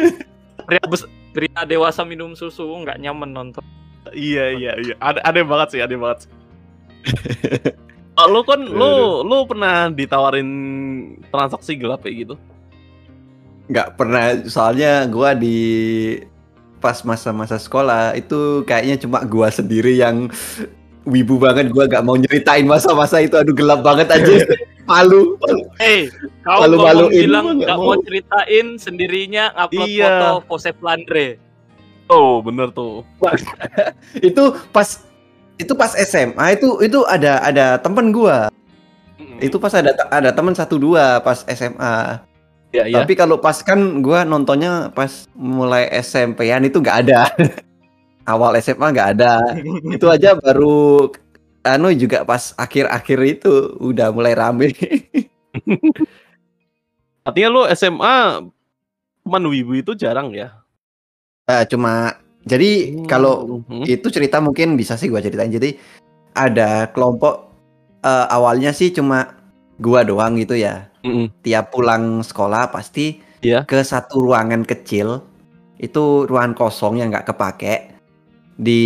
pria, bes- pria dewasa minum susu nggak nyaman nonton Iya iya iya. Ada ada banget sih, ada banget. sih. *laughs* Oh, lu kan lu lu pernah ditawarin transaksi gelap kayak gitu? Nggak pernah soalnya gua di pas masa-masa sekolah itu kayaknya cuma gua sendiri yang wibu banget. Gua nggak mau nyeritain masa-masa itu. Aduh gelap banget aja. *laughs* Malu. Eh kau Malu-maluin. ngomong bilang nggak mau. mau ceritain sendirinya upload Iya. foto pose Flandre Oh, bener tuh. *laughs* itu pas itu pas SMA itu itu ada ada temen gua. Itu pas ada ada teman satu dua pas SMA Iya iya. tapi kalau pas kan gua nontonnya pas mulai SMP-an itu nggak ada *laughs* awal SMA nggak ada. *laughs* Itu aja baru anu juga pas akhir-akhir itu udah mulai rame. *laughs* Artinya lu SMA cuman wibu itu jarang ya? Eh, cuma jadi kalau Hmm. itu cerita mungkin bisa sih gua ceritain. Jadi ada kelompok eh, awalnya sih cuma gua doang gitu ya. Mm-mm. Tiap pulang sekolah pasti Iya. ke satu ruangan kecil. Itu ruangan kosong yang nggak kepake. Di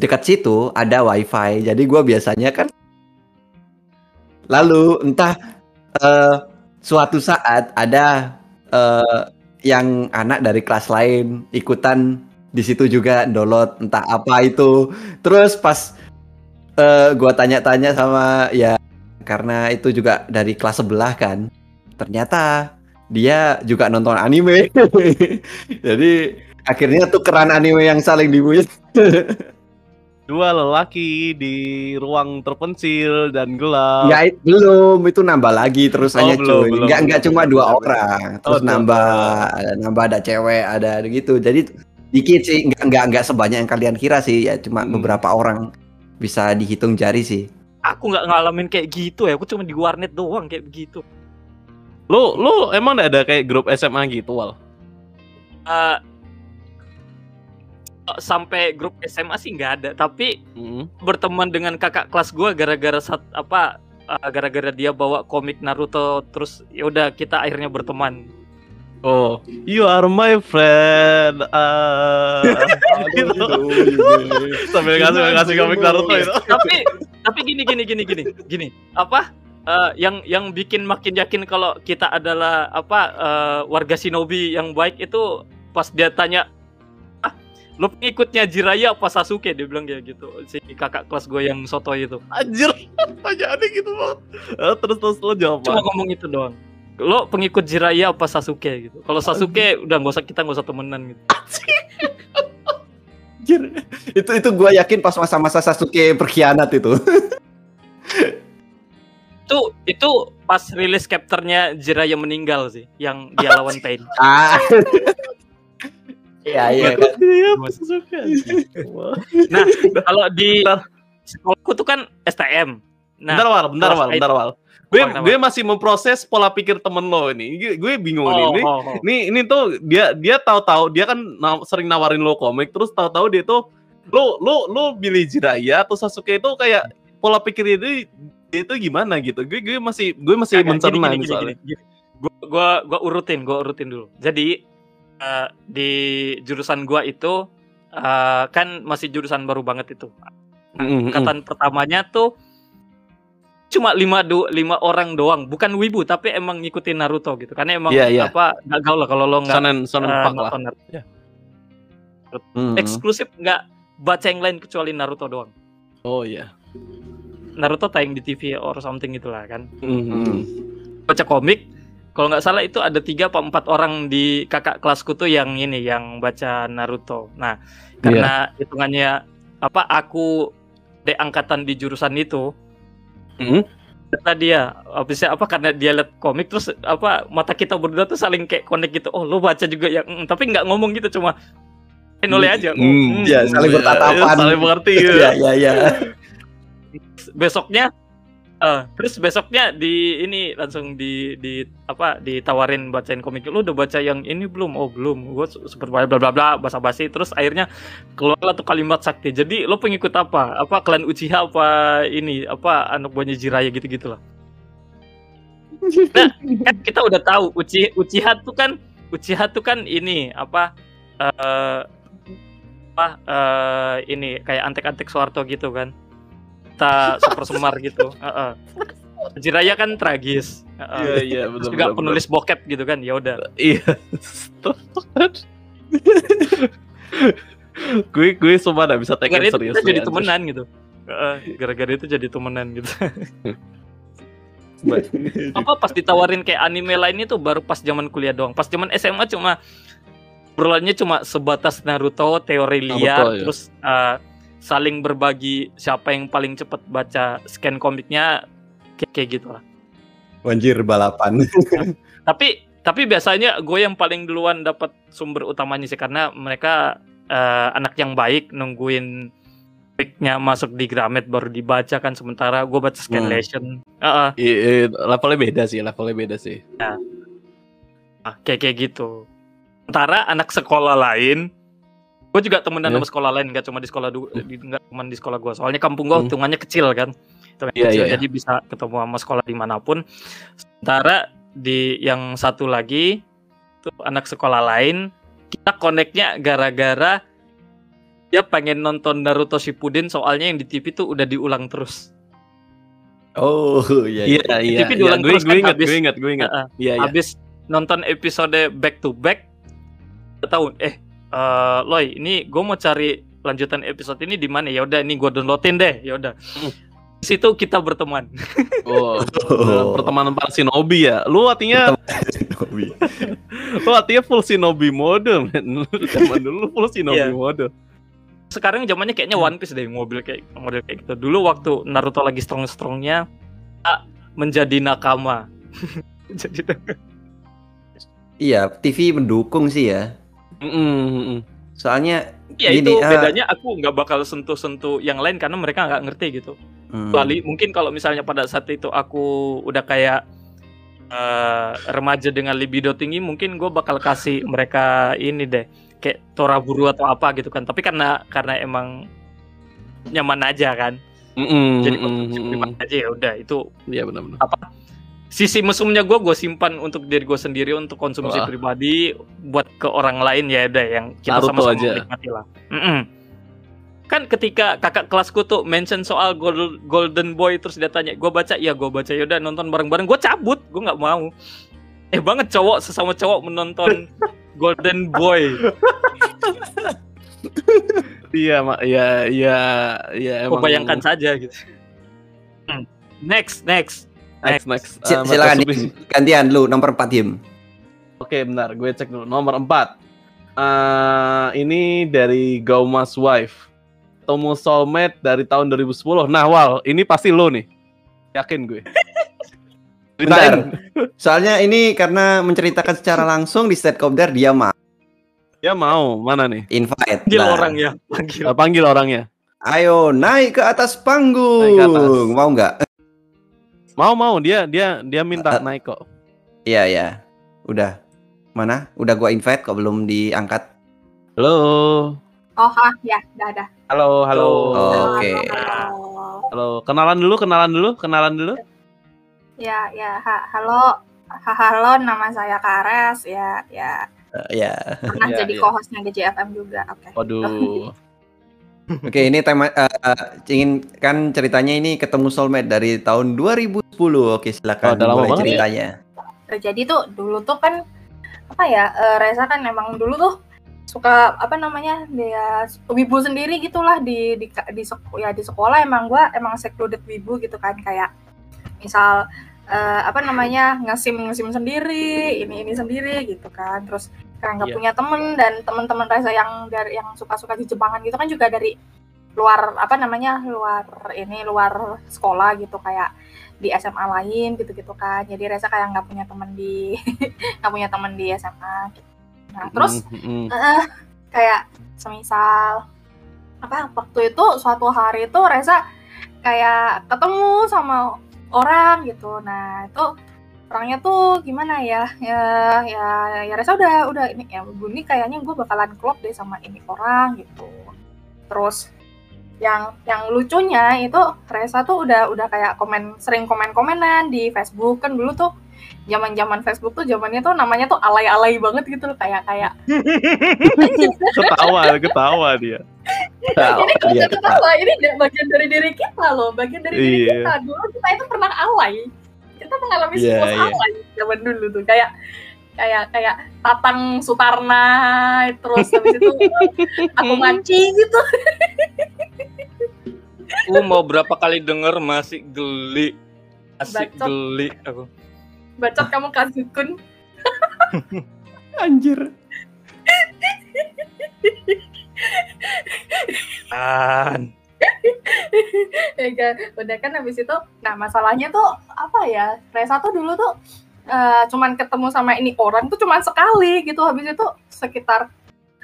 dekat situ ada wifi. Jadi gua biasanya kan lalu entah eh, suatu saat ada eh, yang anak dari kelas lain ikutan di situ juga download entah apa itu. Terus pas eh, gua tanya-tanya sama ya karena itu juga dari kelas sebelah kan. Ternyata dia juga nonton anime. *laughs* Jadi akhirnya tukeran anime yang saling dibuat. *laughs* Dua lelaki di ruang terpencil dan gelap. Ya it- belum itu nambah lagi terusannya Oh, belum, cuy. belum, enggak belum, cuma dua belum. orang. Terus Oh, nambah ada nambah ada cewek, ada gitu. Jadi dikit sih, enggak enggak enggak sebanyak yang kalian kira sih. Ya cuma Hmm. beberapa orang bisa dihitung jari sih. Aku nggak ngalamin kayak gitu ya. Aku cuma di warnet doang kayak begitu. Lu lu emang ada kayak grup SMA gitu, Wal? Eh, sampai grup SMA sih nggak ada. Tapi Mm. berteman dengan kakak kelas gue gara-gara sat apa eh, gara-gara dia bawa komik Naruto terus ya udah kita akhirnya berteman. Oh, you are my friend. Ah. Gitu. Sambil ngasih ngasih komik Naruto itu. tapi tapi gini gini gini gini gini apa eh, yang yang bikin makin yakin kalau kita adalah apa eh, warga shinobi yang baik itu pas dia tanya ah lu pengikutnya Jiraya apa Sasuke dia bilang kayak gitu si kakak kelas gue yang soto itu Anjir, *laughs* pertanyaannya gitu banget. Eh, terus terus lo jawab cuma ngomong itu doang lo pengikut Jiraya apa Sasuke gitu kalau Sasuke udah nggak usah kita nggak usah temenan gitu Anjir. itu itu gua yakin pas masa-masa Sasuke berkhianat itu. *laughs* itu itu pas rilis chapternya Jiraya meninggal sih yang dia *laughs* lawan Pain ah. Iya iya. *laughs* Nah, kalau di sekolahku tuh kan STM. Nah, bentar wal, bentar wal, bentar wal. Gue gue masih memproses pola pikir temen lo ini. Gue, gue bingung nih. oh, Ini, oh, oh. ini ini tuh dia dia tahu-tahu dia kan na- sering nawarin lo komik terus tahu-tahu dia tuh lo lo lo pilih Jiraiya atau Sasuke itu kayak pola pikir itu dia itu gimana gitu. Gue gue masih gue masih Kagak, mencerna gini, gini, soalnya. gini, gini. Gua, gua gua urutin, gua urutin dulu. Jadi eh, di jurusan gua itu eh, kan masih jurusan baru banget itu. Mm, mm, mm. Angkatan pertamanya tuh cuma lima do, lima orang doang, bukan wibu tapi emang ngikutin Naruto gitu. Karena emang Iya, iya. apa nggak gaul lah kalau lo nggak Sonen sonen eh, fuck lah. nonton Naruto. Hmm. Eksklusif nggak baca yang lain kecuali Naruto doang. Oh iya. Naruto tayang di TV or something itulah kan. Mm, mm, mm. baca komik kalau nggak salah itu ada tiga apa empat orang di kakak kelasku tuh yang ini yang baca Naruto. Nah karena hitungannya apa aku de angkatan di jurusan itu Mm. kata dia habisnya apa karena dia liat komik terus apa mata kita berdua tuh saling kayak connect gitu oh lo baca juga ya Mm, tapi nggak ngomong gitu cuma noleh aja Mm, mm. Iya, saling iya, bertatapan. Saling mengerti. Iya *laughs* ya. iya iya. besoknya eh terus besoknya di ini langsung di di apa ditawarin bacain komik lu udah baca yang ini belum? Oh belum. Gue seperti bla bla bla basa basi terus akhirnya keluarlah tuh kalimat sakti. Jadi lo pengikut apa? Apa klan Uchiha apa ini? Apa anak buahnya Jiraya gitu gitulah *laughs* nah kan kita udah tahu Uchi Uchiha tuh kan Uchiha tuh kan ini apa eh apa eh ini kayak antek-antek Soeharto gitu kan kita super semar gitu Heeh. Jiraya kan tragis Iya iya betul. Juga betul, penulis bokep gitu kan ya udah betul. Iya. gue gue sumpah gak bisa take it itu serius. jadi temenan gitu gara-gara itu jadi temenan gitu apa pas ditawarin kayak anime lainnya tuh baru pas zaman kuliah doang pas zaman SMA cuma obrolannya cuma sebatas Naruto teori liar Naruto, ya. terus eh, saling berbagi siapa yang paling cepat baca scan komiknya kayak, kayak gitu lah Wanjir balapan. *laughs* tapi tapi biasanya gue yang paling duluan dapat sumber utamanya sih karena mereka eh, anak yang baik nungguin picknya masuk di Gramet baru dibaca kan sementara gue baca Scanlation. Heeh. I- i- levelnya beda sih, levelnya beda sih. Nah, kayak kayak gitu. Sementara anak sekolah lain, gue juga temenan Ya. sama sekolah lain, nggak cuma di sekolah du, di, nggak cuma di sekolah gue. Soalnya kampung gue Hmm. hitungannya kecil kan, hitungannya Iya, kecil, iya, iya. jadi bisa ketemu sama sekolah di mana pun. Sementara di yang satu lagi, itu anak sekolah lain, kita koneknya gara-gara dia pengen nonton Naruto Shippuden soalnya yang di TV tuh udah diulang terus. Oh iya. Iya, iya. TV iya. diulang Gue terus gue kan ingat, habis- gue ingat, gue ingat. Heeh. Iya, iya. habis nonton episode back to back udah tahu eh eh, Loy ini gue mau cari lanjutan episode ini di mana ya udah ini gue downloadin deh ya udah Hmm. Di situ kita berteman Oh, *laughs* Oh. pertemanan para shinobi ya. Lu artinya Hobi. lu artinya full shinobi mode, men. Zaman *laughs* dulu full shinobi Iya. mode. sekarang zamannya kayaknya One Piece deh mobil kayak model kayak gitu dulu waktu Naruto lagi strong strongnya menjadi nakama *laughs* jadi Iya, TV mendukung sih ya. Mm-mm. Soalnya ya Gini, itu ah. bedanya aku nggak bakal sentuh-sentuh yang lain karena mereka nggak ngerti gitu hmm, kecuali mungkin kalau misalnya pada saat itu aku udah kayak eh, remaja dengan libido tinggi mungkin gue bakal kasih mereka ini deh kayak toraburu atau apa gitu kan tapi karena karena emang nyaman aja kan Mm-mm, jadi pribadi aja ya udah itu Iya benar-benar. Sisi mesumnya gue gue simpan untuk diri gue sendiri untuk konsumsi Wah. pribadi buat ke orang lain ya udah yang kita sama-sama aja. menikmati lah Mm-mm. kan ketika kakak kelasku tuh mention soal Gol- Golden Boy terus dia tanya gue baca ya gue baca yaudah nonton bareng-bareng gue cabut gue nggak mau eh banget cowok sesama cowok menonton *laughs* Golden Boy Iya, mak. Iya, iya gue emang. bayangkan saja gitu Hmm. next next Next, next. Ah, silakan gantian lu nomor 4 Dim. Oke, bentar. Gue cek dulu. Nomor 4. Eh, ini dari Gaumas Wife. Temu soulmate dari tahun 2010. Nah, Wal, ini pasti lo nih. Yakin gue. Bentar. *laughs* Ceritain. Soalnya ini karena menceritakan secara langsung di state kopdar dia mah Ya mau, mana nih? invite. panggil Nah, orang ya panggil panggil orangnya. Ayo naik ke atas panggung. Naik ke atas. Mau nggak? Mau mau dia dia dia minta Eh, naik kok. Iya ya. Udah. Mana? Udah gua invite kok belum diangkat. Halo. Oh, ah, ya, udah ada. Halo, halo. Oh. Oke. Halo. Halo, kenalan dulu, kenalan dulu, kenalan dulu. Ya, ya, ha, halo. Ha, halo, nama saya Kares. Ya, ya. Eh, ya. Pernah *laughs* Ya, jadi ya. co-hostnya GJFM juga. Oke. Waduh. Oke, ini tema eh, eh, ingin kan ceritanya ini ketemu soulmate dari tahun 2010. Oke, silakan Oh, banget ya? ceritanya. Eh, Jadi tuh dulu tuh kan apa ya? eh, Reza kan emang dulu tuh suka apa namanya dia wibu sendiri gitulah di di di sek- ya di sekolah emang gua emang secluded wibu gitu kan kayak misal eh, apa namanya ngesim ngesim sendiri ini ini sendiri gitu kan terus karena nggak Iya. punya temen dan teman-teman Reza yang dari yang suka-suka di Jepangan gitu kan juga dari luar apa namanya luar ini luar sekolah gitu kayak di SMA lain gitu-gitu kan jadi Reza kayak nggak punya temen di *laughs* nggak punya temen di SMA gitu. nah terus Mm, mm, eh, kayak semisal apa waktu itu suatu hari itu Reza kayak ketemu sama orang gitu. Nah itu orangnya tuh gimana ya? Ya ya ya Reza udah udah ini ya bunyi kayaknya gue bakalan klop deh sama ini orang gitu. Terus yang yang lucunya itu Reza tuh udah udah kayak komen sering komen komenan di Facebook. Kan dulu tuh zaman zaman Facebook tuh zamannya tuh namanya tuh alay-alay banget gitu loh kayak kayak *laughs* ketawa, ketawa dia. Tahu, ini kalau kita tahu ini bagian dari diri kita loh bagian dari diri Iya. kita. Dulu kita itu pernah alay. Kita mengalami Iya, siklus iya. alay zaman dulu tuh. Kayak kayak kayak Tatang Sutarna terus habis itu aku mancing gitu. Aku mau berapa kali denger masih geli. Masih Bacot. geli aku. Bacot kamu kasihkun Anjir. An. ya kan? Udah kan habis itu nah masalahnya tuh apa ya? Reza tuh dulu tuh eh, cuman ketemu sama ini orang tuh cuman sekali gitu. Habis itu sekitar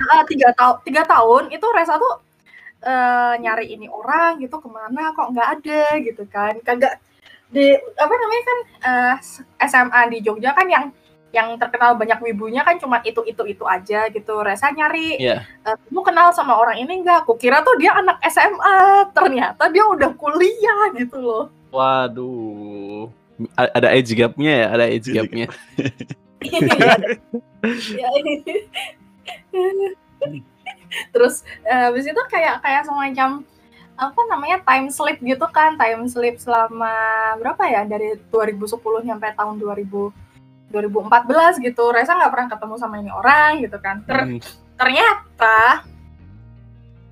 ah, tiga tahun tiga tahun itu Reza tuh eh, nyari ini orang gitu ke mana kok nggak ada gitu kan. Kagak di apa namanya kan eh, SMA di Jogja kan yang yang terkenal banyak wibunya kan cuma itu itu itu aja gitu Reza nyari Iya. eh, kamu kenal sama orang ini enggak aku kira tuh dia anak SMA ternyata dia udah kuliah gitu loh Waduh. A- Ada age gap-nya ya, ada age gap-nya. *laughs* Terus eh, habis itu kayak kayak semacam apa namanya time slip gitu kan time slip selama berapa ya dari 2010 sampai tahun 2000 2014 gitu. Reza nggak pernah ketemu sama ini orang gitu kan. Ter- Hmm. ternyata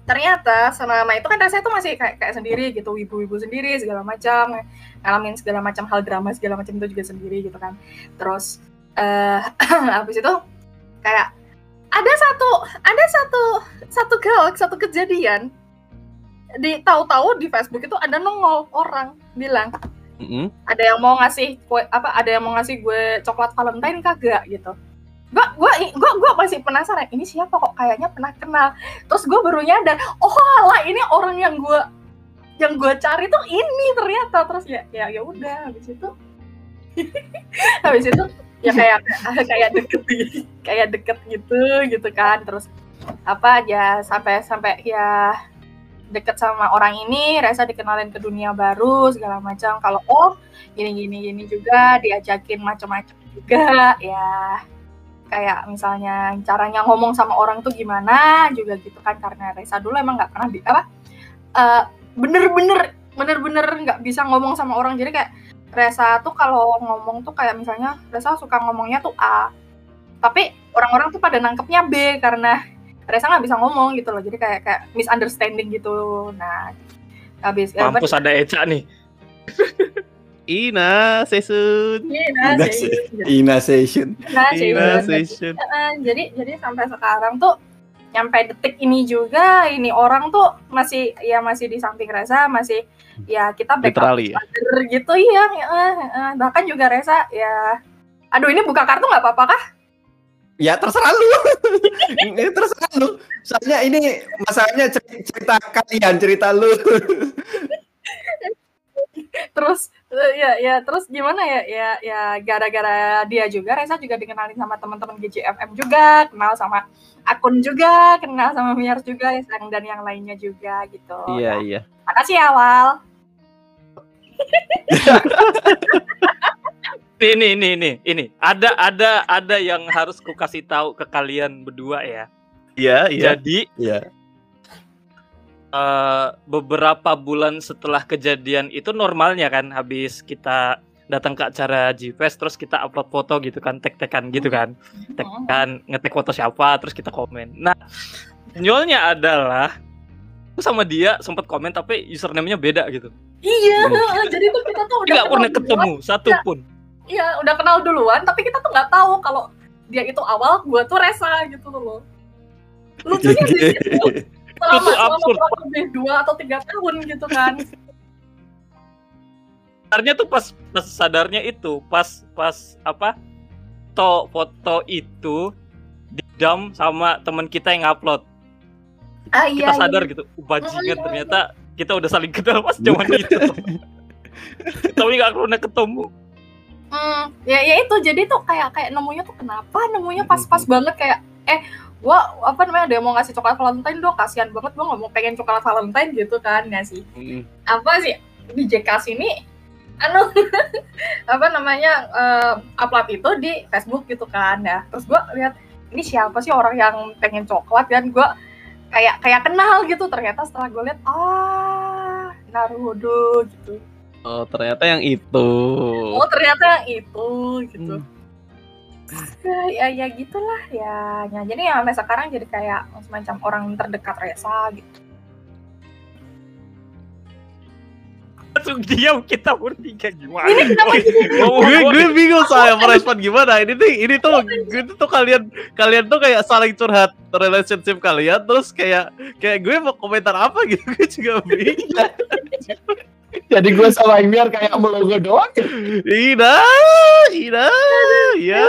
ternyata selama itu kan Reza itu masih kayak kayak sendiri gitu. Wibu-wibu sendiri segala macam ngalamin segala macam hal drama segala macam itu juga sendiri gitu kan. Terus eh *clears throat* habis itu kayak ada satu ada satu satu hal satu kejadian di tahu-tahu di Facebook itu ada nongol orang bilang Mm-mm. ada yang mau ngasih kue apa ada yang mau ngasih gue coklat Valentine kagak gitu. Gua gua gua gua masih penasaran ini siapa kok kayaknya pernah kenal. Terus gue baru nyadar oh lah ini orang yang gue yang gue cari tuh ini ternyata. Terus ya ya ya udah habis itu. *laughs* Habis itu ya kayak *laughs* kayak deket kayak deket gitu gitu kan. Terus apa ya sampai sampai ya deket sama orang ini Reza dikenalin ke dunia baru segala macam. Kalau oh gini gini gini juga diajakin macam-macam juga *laughs* ya. Kayak misalnya caranya ngomong sama orang tuh gimana juga gitu kan karena Reza dulu emang nggak pernah di apa eh, bener-bener bener-bener nggak bisa ngomong sama orang. Jadi kayak Reza tuh kalau ngomong tuh kayak misalnya Reza suka ngomongnya tuh A. Tapi orang-orang tuh pada nangkepnya B karena Reza nggak bisa ngomong gitu loh jadi kayak kayak misunderstanding gitu nah habis eh, Mampus ada Eca nih. Ina Sesun. Nah, Ina sih. Ina session. Ina Sesun. Eh, jadi jadi sampai sekarang tuh nyampe detik ini juga ini orang tuh masih ya masih di samping Reza masih ya kita backup Literally ya. gitu iya eh, eh, bahkan juga Reza ya aduh ini buka kartu nggak apa-apa kah Ya terserah lu. *laughs* ini terserah lu. Soalnya ini masalahnya cer- cerita kalian, cerita lu. terus eh, ya ya terus gimana ya ya ya gara-gara dia juga Reza juga dikenalin sama teman-teman GJFM juga kenal sama akun juga kenal sama Miar juga yang- dan yang lainnya juga gitu Iya, Nah, iya. makasih ya awal *laughs* Ini ini ini ini ada ada ada yang harus ku kasih tahu ke kalian berdua ya. Iya, iya. Jadi Iya. eh, beberapa bulan setelah kejadian itu normalnya kan habis kita datang ke acara G-Fest terus kita upload foto gitu kan tek-tekan gitu kan tag kan ngetek foto siapa terus kita komen nah nyolnya adalah aku sama dia sempat komen tapi username-nya beda gitu Iya, jadi tuh kita tuh udah nggak pernah ketemu satu pun Iya, udah kenal duluan, tapi kita tuh nggak tahu kalau dia itu awal, gua tuh Resa gitu loh. Lucunya di situ, selama, Itu selama kurang lebih dua atau tiga tahun gitu kan. sebenarnya tuh pas pas sadarnya itu pas pas apa foto foto itu di dump sama teman kita yang upload. Ah kita iya, sadar gitu "Uh, bajingan iya, ternyata kita udah saling kenal pas zaman *laughs* itu. Tapi nggak pernah ketemu Hmm, ya ya itu. Jadi tuh kayak kayak nemunya tuh kenapa? Nemunya pas-pas banget kayak eh gua apa namanya ada yang mau ngasih coklat Valentine dong. Kasihan banget gua nggak mau pengen coklat Valentine gitu kan nggak sih? Mm-mm. apa sih? Di JK sini anu *laughs* apa namanya eh, upload itu di Facebook gitu kan ya. Terus gua lihat ini siapa sih orang yang pengen coklat? Dan gua kayak kayak kenal gitu. Ternyata setelah gue lihat ah Naruto gitu Oh, ternyata yang itu. oh ternyata yang itu gitu. Hmm. ya, ya ya gitulah ya. ya jadi ya sampai sekarang jadi kayak semacam orang terdekat Reza gitu. Langsung diam kita bertiga gimana? Ini kenapa Oh, gue gue bingung saya merespon gimana. Ini tuh ini tuh gitu tuh kalian kalian tuh kayak saling curhat relationship kalian terus kayak kayak gue mau komentar apa gitu *laughs* gue juga bingung *laughs* Jadi gue sama Imir kayak melogo doang. Ina Ina ya.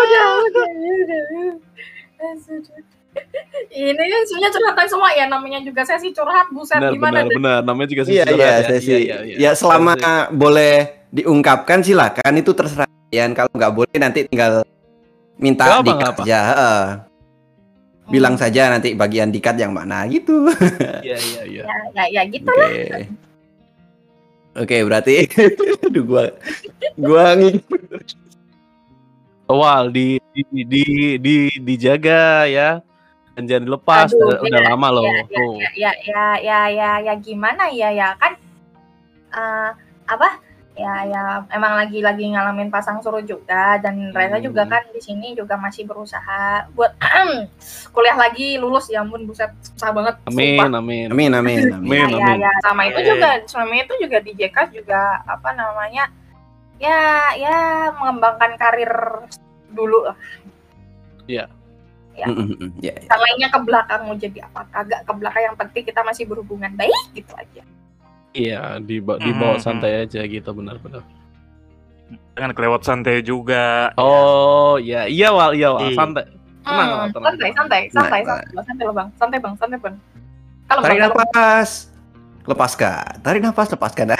Ini kan sebenarnya curhatan semua ya namanya juga sesi curhat buset Benar, gimana benar, deh. benar. Namanya juga Iya sesi iya curhat sesi. Iya, iya, iya. Ya selama Sesi. boleh diungkapkan silakan itu terserah kalian. Kalau nggak boleh nanti tinggal minta apa, dikat apa. aja. heeh. Bilang saja nanti bagian dikat yang mana gitu. Iya, iya, iya. Ya, ya, ya gitu. Oke. Oke, berarti *laughs* aduh gua gua. Awal di di di, di dijaga ya. Dan jangan dilepas, Aduh, udah, udah ya, lama loh. ya, Tuh. ya ya ya ya ya ya gimana ya ya kan eh, apa ya ya emang lagi lagi ngalamin pasang surut juga dan Reza juga Hmm. kan di sini juga masih berusaha buat *clears throat* kuliah lagi lulus ya ampun buset susah banget Amin, sumpah. amin. Amin amin amin. Amin. ya, ya, ya sama itu juga sama itu juga di JK juga apa namanya ya ya mengembangkan karir dulu lah Mm, mm, mm. Ya, ya. yang lainnya ke belakang mau jadi apa kagak ke belakang yang penting kita masih berhubungan baik gitu aja Iya, dibawa, dibawa Hmm, santai aja gitu benar-benar. Jangan kelewat santai juga. Oh, iya, iya Wal, iya Wal, Iya. santai. Tenang, Hmm, Wal, tenang. santai, santai, santai, santai, santai loh bang, santai bang, santai bang. Kalau Tarik nafas. Lepaskan. Tarik nafas, lepaskan. *laughs*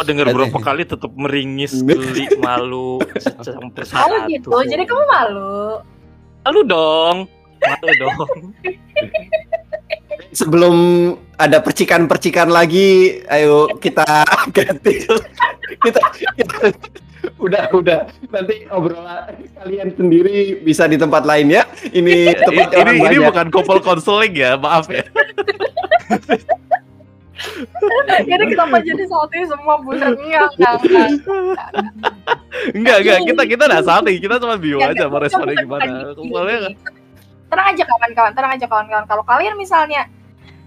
Oh, dengar berapa kali tetap meringis, geli, malu, campur Oh gitu, jadi kamu malu. malu dong, malu dong. Sebelum ada percikan-percikan lagi, ayo kita *laughs* ganti. kita, kita- udah udah nanti obrolan kalian sendiri bisa di tempat lain ya. Ini Ini, tempat ini, orang ini banyak. bukan couple counseling ya, maaf ya. Jadi kenapa jadi salty semua buset enggak, enggak, enggak. Enggak, enggak, kita kita enggak salting, kita cuma Enggak, aja mau responnya gimana. Soalnya gini. Tenang aja kawan-kawan, tenang aja kawan-kawan. Kalau kalian misalnya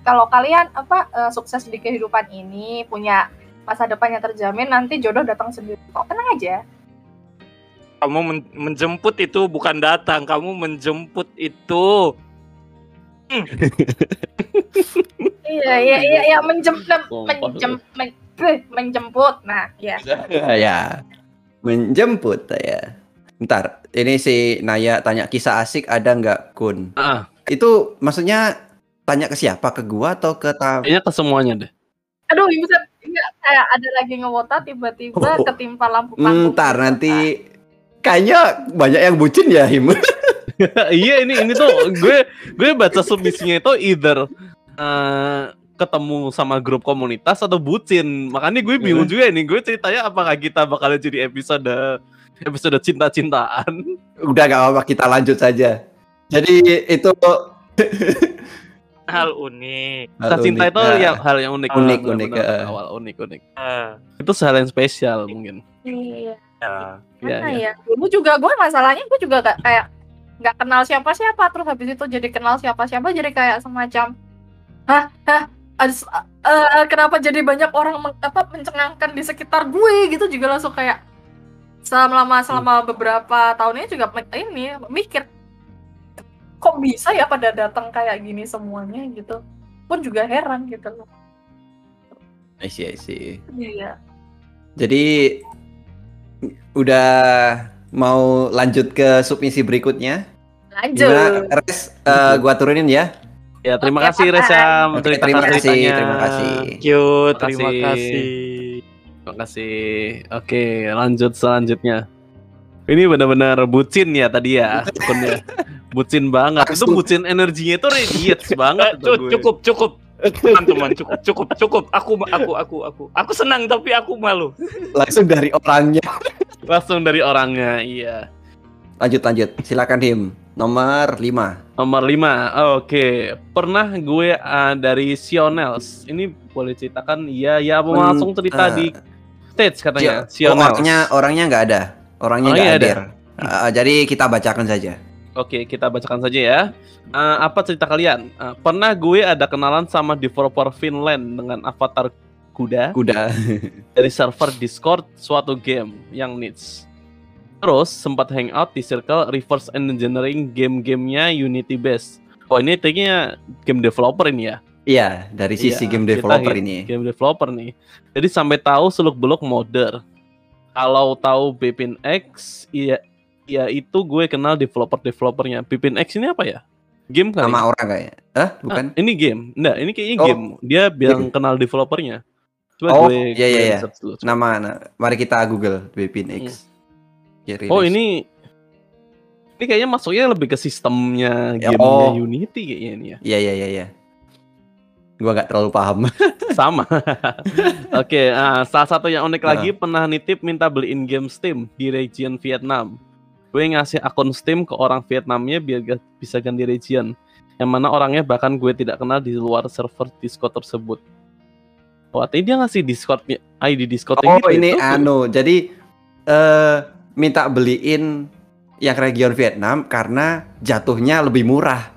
kalau kalian apa eh, sukses di kehidupan ini, punya masa depan yang terjamin, nanti jodoh datang sendiri. Kok tenang aja. Kamu men- menjemput itu bukan datang, kamu menjemput itu. Iya, iya, iya, iya, menjem, Sumpah. menjem, men, eh, menjemput. Nah, ya. *laughs* ya. Menjemput ya. Ntar, ini si Naya tanya kisah asik ada nggak Kun? Ah, Itu maksudnya tanya ke siapa? Ke gua atau ke tam? kayaknya ke semuanya deh. Aduh, bisa enggak kayak ada lagi ngewota tiba-tiba Oh. ketimpa lampu panggung. Ntar nanti kayaknya banyak yang bucin ya Him. *laughs* iya ini ini tuh gue gue baca submisinya itu either eh, ketemu sama grup komunitas atau bucin makanya gue bingung juga nih gue ceritanya apakah kita bakal jadi episode episode cinta-cintaan Udah gak apa-apa kita lanjut saja. Jadi itu Hal unik. Kisah cinta itu Nah, yang hal yang unik Unik, benar, unik, benar, eh. awal unik unik Ah, itu hal yang spesial mungkin Iya. ya. Iya, Mana iya. ya? Dulu juga gue masalahnya gue juga gak kayak nggak kenal siapa-siapa terus habis itu jadi kenal siapa-siapa jadi kayak semacam hah hah eh, kenapa jadi banyak orang apa mencengangkan di sekitar gue gitu juga langsung kayak selama selama beberapa tahun ini juga ini mikir kok bisa ya pada datang kayak gini semuanya gitu pun juga heran gitu loh I see, I see. iya Jadi udah mau lanjut ke submisi berikutnya. lanjut Gimana? Res, eh, gua turunin ya. ya terima Oke, kasih Oke, menceritakan terima kasih, terima kasih. Terima terima kasih. Kasih. Terima kasih. Oke, lanjut selanjutnya. Ini benar-benar bucin ya tadi ya, akunnya. bucin banget. Itu bucin energinya itu radiates *laughs* banget Eh, itu cu- gue. cukup, cukup. Teman-teman, cukup, cukup, cukup. Aku, aku, aku, aku. Aku senang tapi aku malu. Langsung dari orangnya. Langsung dari orangnya, iya. Lanjut lanjut. Silakan Him. Nomor 5. Nomor 5. Oke, pernah gue ah, dari Sionels. Ini boleh ceritakan iya ya mau langsung cerita ah. di stage katanya. Sionels. Sionels. orangnya orangnya nggak ada. Orangnya nggak Orangnya hadir. Eh, jadi kita bacakan saja. Oke, kita bacakan saja ya. Eh, apa cerita kalian? Eh, pernah gue ada kenalan sama developer Finland dengan avatar kuda Kuda. *laughs* dari server Discord suatu game yang niche. Terus sempat hangout di circle reverse engineering game-gamenya Unity Base. Oh ini kayaknya game developer ini ya? Iya, dari sisi Iya, game kita developer hit ini. Game developer nih. Jadi sampai tahu seluk beluk modder. Kalau tahu Bepin X, iya ya itu gue kenal developer developernya. Pipin X ini apa ya? Game kali. Nama orang kayaknya. Hah? Ah, Bukan? ini game. Enggak, ini kayaknya Oh. game. Dia bilang kenal developernya. Coba Oh, gue iya, iya, iya. Nama, nah, mari kita Google Bipin X. Ya, Oh, ini ini kayaknya masuknya lebih ke sistemnya Ya, gamenya oh. Unity kayaknya ini ya. Iya, iya, iya, iya. Gua nggak terlalu paham. *laughs* Sama. *laughs* Oke, ah, salah satu yang unik Ah. lagi pernah nitip minta beliin game Steam di region Vietnam. Gue ngasih akun Steam ke orang Vietnamnya biar bisa ganti region. Yang mana orangnya bahkan gue tidak kenal di luar server Discord tersebut. Oh, artinya dia ngasih Discord ID Discord Oh, ini anu. Jadi eh minta beliin yang region Vietnam karena jatuhnya lebih murah.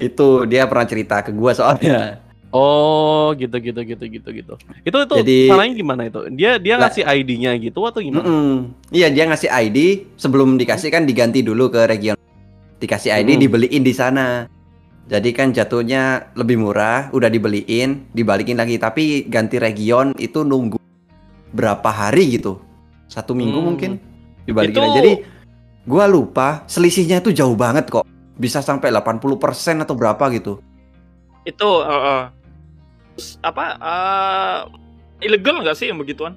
Itu dia pernah cerita ke gua soalnya. Oh, gitu gitu gitu gitu gitu. Itu itu Jadi- caranya gimana itu? Dia dia ngasih ID-nya gitu atau gimana? Mm-mm. Iya, dia ngasih ID sebelum dikasih kan diganti dulu ke region. Dikasih ID Hmm. dibeliin di sana. Jadi kan jatuhnya lebih murah, udah dibeliin, dibalikin lagi. Tapi ganti region itu nunggu berapa hari gitu? Satu minggu Hmm. mungkin dibalikin. Itu-. Jadi gua lupa selisihnya itu jauh banget kok. Bisa sampai 80% atau berapa gitu. Itu eh, eh. Apa eh, ilegal nggak sih yang begituan?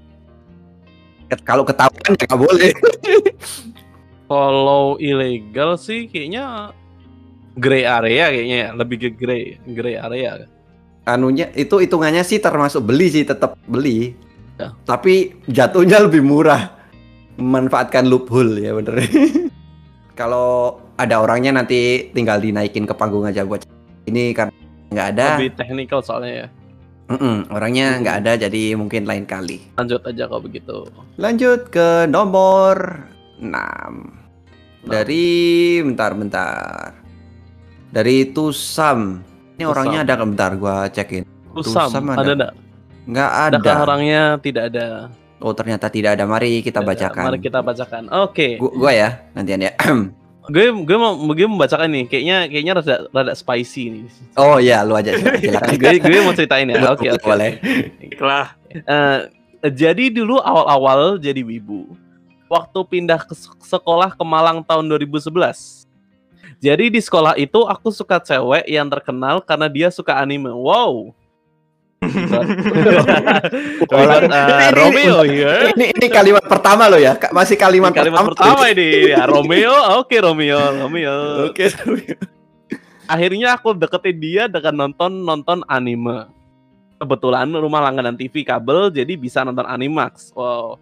Kalau ketahuan ya nggak boleh. *laughs* Kalau ilegal sih kayaknya gray area kayaknya ya, lebih ke gray gray area. anunya itu hitungannya sih termasuk beli sih tetap beli Ya. tapi jatuhnya lebih murah memanfaatkan loophole ya bener *laughs* kalau ada orangnya nanti tinggal dinaikin ke panggung aja buat ini kan nggak ada Lebih technical soalnya ya. Mm-mm, orangnya nggak ada jadi mungkin lain kali Lanjut aja kalau begitu. lanjut ke nomor 6 dari bentar-bentar dari Tusam ini Tusam. orangnya ada nggak? bentar gua cekin Tusam, Tusam ada ada. enggak? nggak Adakah ada orangnya tidak ada? Oh ternyata tidak ada. Mari kita Tidak ada. bacakan. Mari kita bacakan. Oke. Gu- gua ya nantian ya. *clears throat* Gue gue mau gue membacakan nih. Kayaknya kayaknya rada rada spicy nih. oh ya lu aja *laughs* gue gue mau ceritain ya. Oke oke. Boleh. Baiklah. Eh, jadi dulu awal-awal jadi wibu. Waktu pindah ke sek- sekolah ke Malang tahun 2011. Jadi di sekolah itu aku suka cewek yang terkenal karena dia suka anime. Wow. Ibarat, eh, Romeo ya. ini ini kalimat pertama lo ya. Masih kalimat, Kalimat pertama ini ya Romeo. Oke Romeo, Romeo. Oke. Akhirnya aku deketin dia dengan nonton nonton anime. Kebetulan rumah langganan TV kabel jadi bisa nonton Animax. Wow.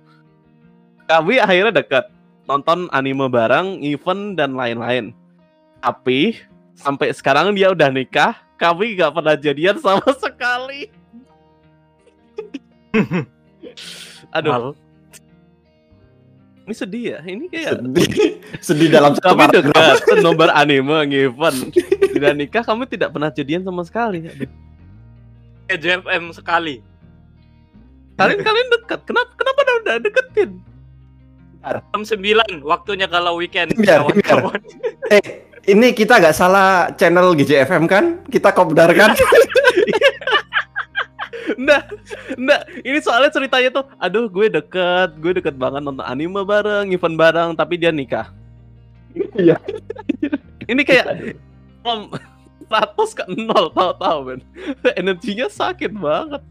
Kami akhirnya deket nonton anime bareng, event dan lain-lain. Tapi sampai sekarang dia udah nikah, kami gak pernah jadian sama *laughs* sekali. *laughs* Aduh, Mal. ini sedih ya. Ini kayak Sedih, *laughs* sedih dalam satu paragraf. dekat nomor anime event. Tidak nikah, kami tidak pernah jadian sama sekali. JFM sekali. Kalian kalian dekat. Kenapa kenapa udah, deketin? Jam 9 waktunya kalau weekend Biar, kawan-kawan. Eh, ini kita nggak salah channel GJFM kan? Kita kopdar kan? *laughs* Nggak, nggak. Ini soalnya ceritanya tuh, aduh gue deket, gue deket banget nonton anime bareng, event bareng, tapi dia nikah. Iya. Ini kayak om 100 ke 0 tahu-tahu men. Energinya sakit banget.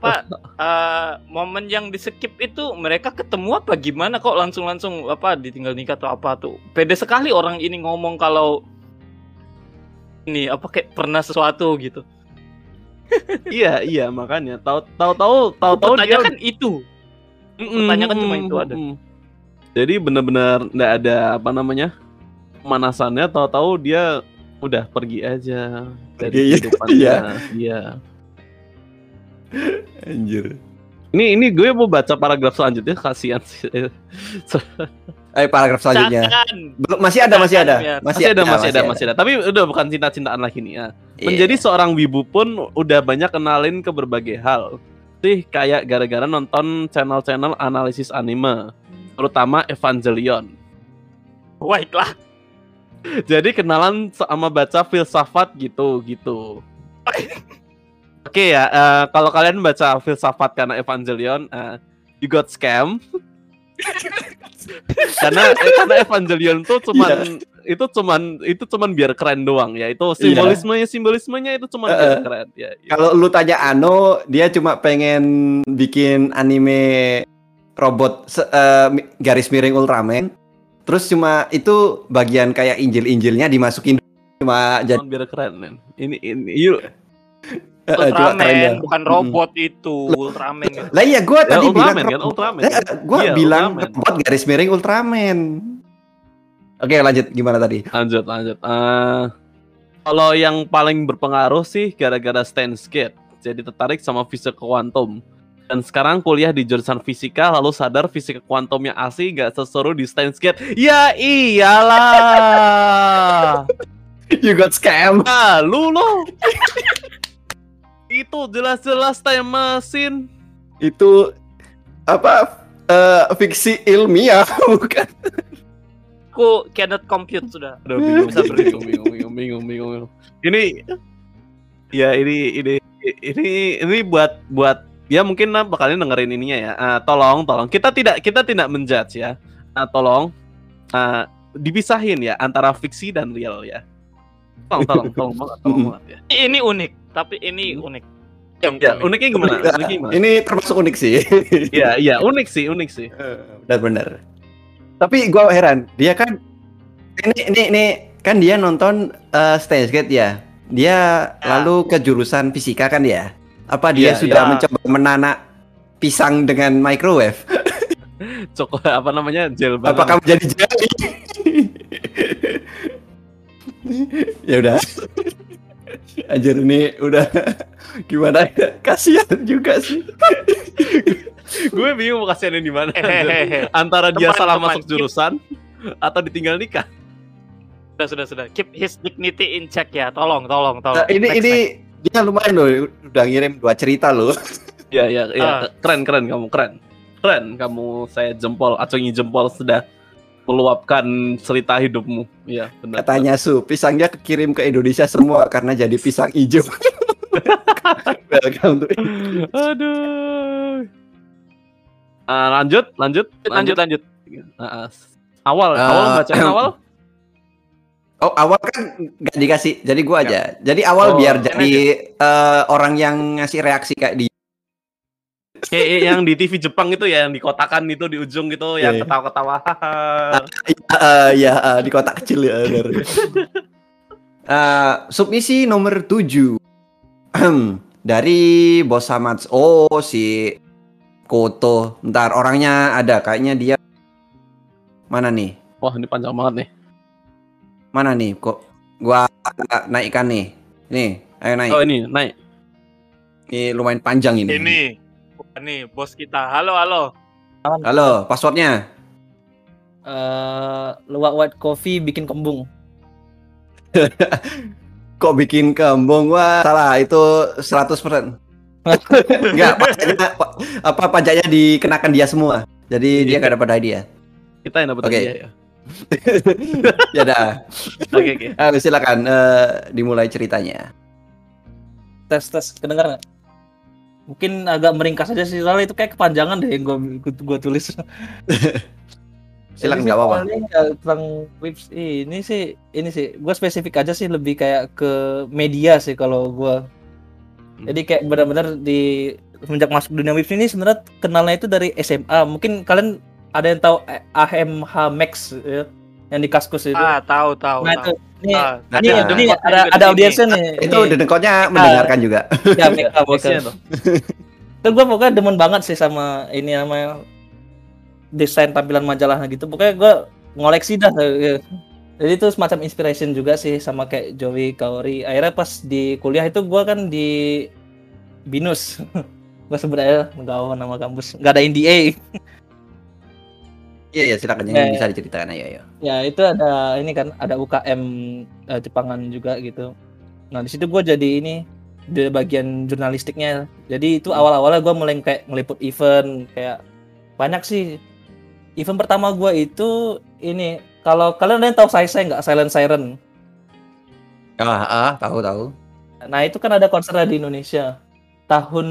Pak, eh, momen yang di skip itu mereka ketemu apa gimana kok langsung-langsung apa ditinggal nikah atau apa tuh? Pede sekali orang ini ngomong kalau ini apa kayak pernah sesuatu gitu. Iya, iya makanya tahu tahu tahu tahu tahu dia kan itu. pertanyaan kan cuma itu ada. Jadi benar-benar nggak ada apa namanya pemanasannya, tahu-tahu dia udah pergi aja dari Iya, kehidupannya. iya. Iya. Anjir. Ini ini gue mau baca paragraf selanjutnya kasihan sih. *laughs* Eh, paragraf selanjutnya. Belum masih ada, masih ada. Jangan, masih ada, masih ada, masih ada. Tapi udah bukan cinta-cintaan lagi nih ya. Iya. Menjadi seorang wibu pun udah banyak kenalin ke berbagai hal. Sih kayak gara-gara nonton channel-channel analisis anime, terutama Evangelion. Baiklah. Jadi kenalan sama baca filsafat gitu gitu. *laughs* Oke ya, eh, kalau kalian baca filsafat karena Evangelion, eh, you got scam. *laughs* karena eh, karena Evangelion tuh cuman itu cuman itu cuman biar keren doang ya. Itu simbolismenya simbolismenya itu cuman biar Eh, keren ya. ya. Kalau lu tanya Ano, dia cuma pengen bikin anime robot mi- garis miring Ultraman. Terus cuma itu bagian kayak injil-injilnya dimasukin cuma jadi biar keren men. Ini ini yuk *laughs* eh, eh, Ultraman, bukan robot itu, Ultraman. gitu. Lah iya gua Ya, tadi bilang Ultraman kan robot. Ultraman. Eh, kan? eh, gua Iya, bilang Ultraman. robot garis miring Ultraman. Oke, lanjut gimana tadi? Lanjut lanjut. Eh, kalau yang paling berpengaruh sih gara-gara Steins Gate. Jadi tertarik sama fisika kuantum. Dan sekarang kuliah di jurusan fisika lalu sadar fisika kuantumnya asli gak seseru di Steins Gate. Ya iyalah. *laughs* You got scam. Ah, lu lo. *laughs* Itu jelas-jelas time machine. Itu apa? eh, fiksi ilmiah *laughs* bukan? Aku cannot compute sudah. Aduh, bingung, Bisa bingung, bingung, bingung, bingung, bingung, bingung. Ini, ya ini, ini, ini, ini buat, buat, ya mungkin nah, bakalnya dengerin ininya ya. Ah, tolong, tolong. Kita tidak, kita tidak menjudge ya. Ah, tolong, ah, dipisahin ya antara fiksi dan real ya. Tolong, tolong, tolong banget, tolong banget ya. Ini unik, tapi ini unik. Yang Ya, unik. uniknya gimana? Uniknya gimana? Ini termasuk unik sih. Iya, *laughs* iya, unik sih, unik sih. Benar-benar. Tapi gua heran, dia kan ini ini ini kan dia nonton uh, Steins Gate ya. Dia lalu ke jurusan fisika kan ya. Apa dia Iya, sudah iya. mencoba menanak pisang dengan microwave? *laughs* Coko apa namanya? Gel banget. Apakah menjadi jelly? *laughs* ya udah. Anjir ini udah *laughs* gimana ya? Kasihan juga sih. gue bingung mau kasihanin di mana. *laughs* Antara dia Teman, salah teman. masuk jurusan atau ditinggal nikah. Sudah, sudah, sudah. Keep his dignity in check ya. Tolong, tolong, tolong. Nah, ini Next, ini next. dia lumayan loh udah ngirim dua cerita loh. Iya, iya, iya. Ah. Keren, keren kamu, keren. Keren kamu. Saya jempol, acungi jempol sudah meluapkan cerita hidupmu. Iya, benar. Katanya Su, pisangnya kekirim ke Indonesia semua karena jadi pisang hijau. *laughs* Welcome to Aduh. Ah, lanjut, lanjut, lanjut, lanjut. Ah. awal, Ah, awal bacain awal. Oh awal kan nggak dikasih, jadi gua aja. Jadi awal Oh, biar jadi eh, orang yang ngasih reaksi kayak di. Kayak yang di TV Jepang itu ya, yang di kotakan itu di ujung gitu, yang Iya. ketawa-ketawa. haha. Eh, ya eh, di kotak kecil ya. benar. Eh, *laughs* submisi nomor 7 *clears throat* dari Bos Samats. Oh si Koto. Ntar orangnya ada, kayaknya dia mana nih? Wah, ini panjang banget nih. Mana nih? Kok gua naikkan nih? Nih, ayo naik. Oh, ini naik. Ini lumayan panjang ini. Ini. Ini bos kita. Halo, halo. Halo, passwordnya? eh luwak white coffee bikin kembung. *laughs* Kok bikin kembung? Wah, salah. Itu 100%. *laughs* Enggak, pajaknya, pa- apa pajaknya dikenakan dia semua. Jadi dia gak dapat hadiah. Kita yang dapat Oke. hadiah ya. *laughs* ya dah. Oke, oke. Ayo, silakan eh, dimulai ceritanya. Tes tes kedengar nggak? Mungkin agak meringkas aja sih soalnya itu kayak kepanjangan deh yang gua gua tulis. *laughs* Silakan nggak apa-apa. ya, tentang whips ini sih ini sih gua spesifik aja sih lebih kayak ke media sih kalau gua. Jadi kayak benar-benar di semenjak masuk dunia whips ini sebenarnya kenalnya itu dari SMA. Mungkin kalian ada yang tahu eh, AMH Max ya, yang di Kaskus itu. Ah, tahu, tahu. nah tahu. itu ini Ah, ada. Dengkot ada audiensnya nih. Itu dedengkotnya mendengarkan juga. ya Meka. *laughs* tuh. Kan gue pokoknya demen banget sih sama ini namanya desain tampilan majalah gitu. Pokoknya gue ngoleksi dah. ya. Jadi itu semacam inspiration juga sih sama kayak Joey Kaori. Akhirnya pas di kuliah itu gue kan di Binus. *laughs* gue sebut aja nggak tahu nama kampus. Nggak ada NDA. Iya, iya, silakan. Ya, Yang ya. bisa diceritakan ayo, ayo. ya itu ada ini kan ada UKM eh, Jepangan juga gitu. Nah di situ gue jadi ini di bagian jurnalistiknya. Jadi itu awal-awalnya gue mulai kayak ngeliput event kayak banyak sih. Event pertama gue itu ini kalau kalian ada yang tahu saya nggak Silent Siren. Ah, ah, tahu tahu. Nah itu kan ada konsernya di Indonesia. Tahun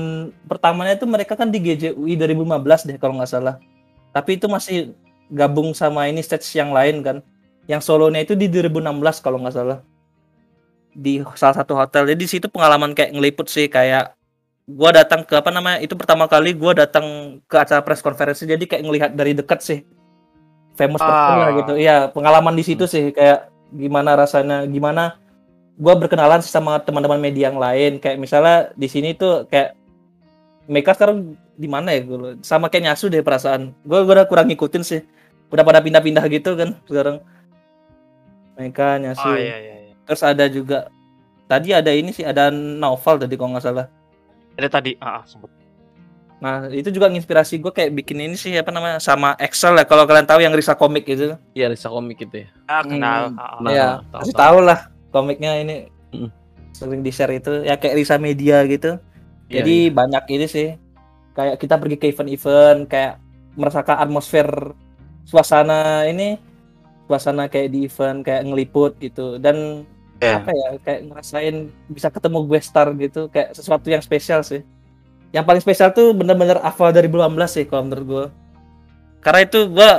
pertamanya itu mereka kan di GJUI 2015 deh kalau nggak salah. tapi itu masih gabung sama ini stage yang lain kan. Yang solonya itu di 2016 kalau nggak salah. Di salah satu hotel. Jadi di situ pengalaman kayak ngeliput sih kayak gua datang ke apa namanya itu pertama kali gua datang ke acara press conference. Jadi kayak ngelihat dari dekat sih. Famous person lah Ah. gitu. Iya pengalaman di situ sih. Kayak gimana rasanya gimana gua berkenalan sama teman-teman media yang lain. Kayak misalnya di sini tuh kayak mereka sekarang di mana ya? Gue sama kayak nyasu deh perasaan. Gue udah kurang ngikutin sih udah pada pindah-pindah gitu kan sekarang mereka nyasu Oh iya iya. iya. terus ada juga tadi ada ini sih ada novel tadi kalau nggak salah Ada tadi, ah, ah, sempet. nah itu juga nginspirasi gue kayak bikin ini sih apa namanya sama Excel ya kalau kalian tahu yang Risa komik gitu Iya, Risa komik itu ya. Ah, kenal. Hmm. ah, ya tahu, pasti tahu. tahu lah komiknya ini Mm. sering di share itu ya kayak Risa Media gitu Iya, Jadi iya. banyak ini sih. Kayak kita pergi ke event-event, kayak merasakan atmosfer suasana ini, suasana kayak di event, kayak ngeliput gitu. Dan Iya. apa ya, kayak ngerasain bisa ketemu gue star gitu, kayak sesuatu yang spesial sih. Yang paling spesial tuh bener-bener Ava dari 2018 sih kalau menurut gue. Karena itu gue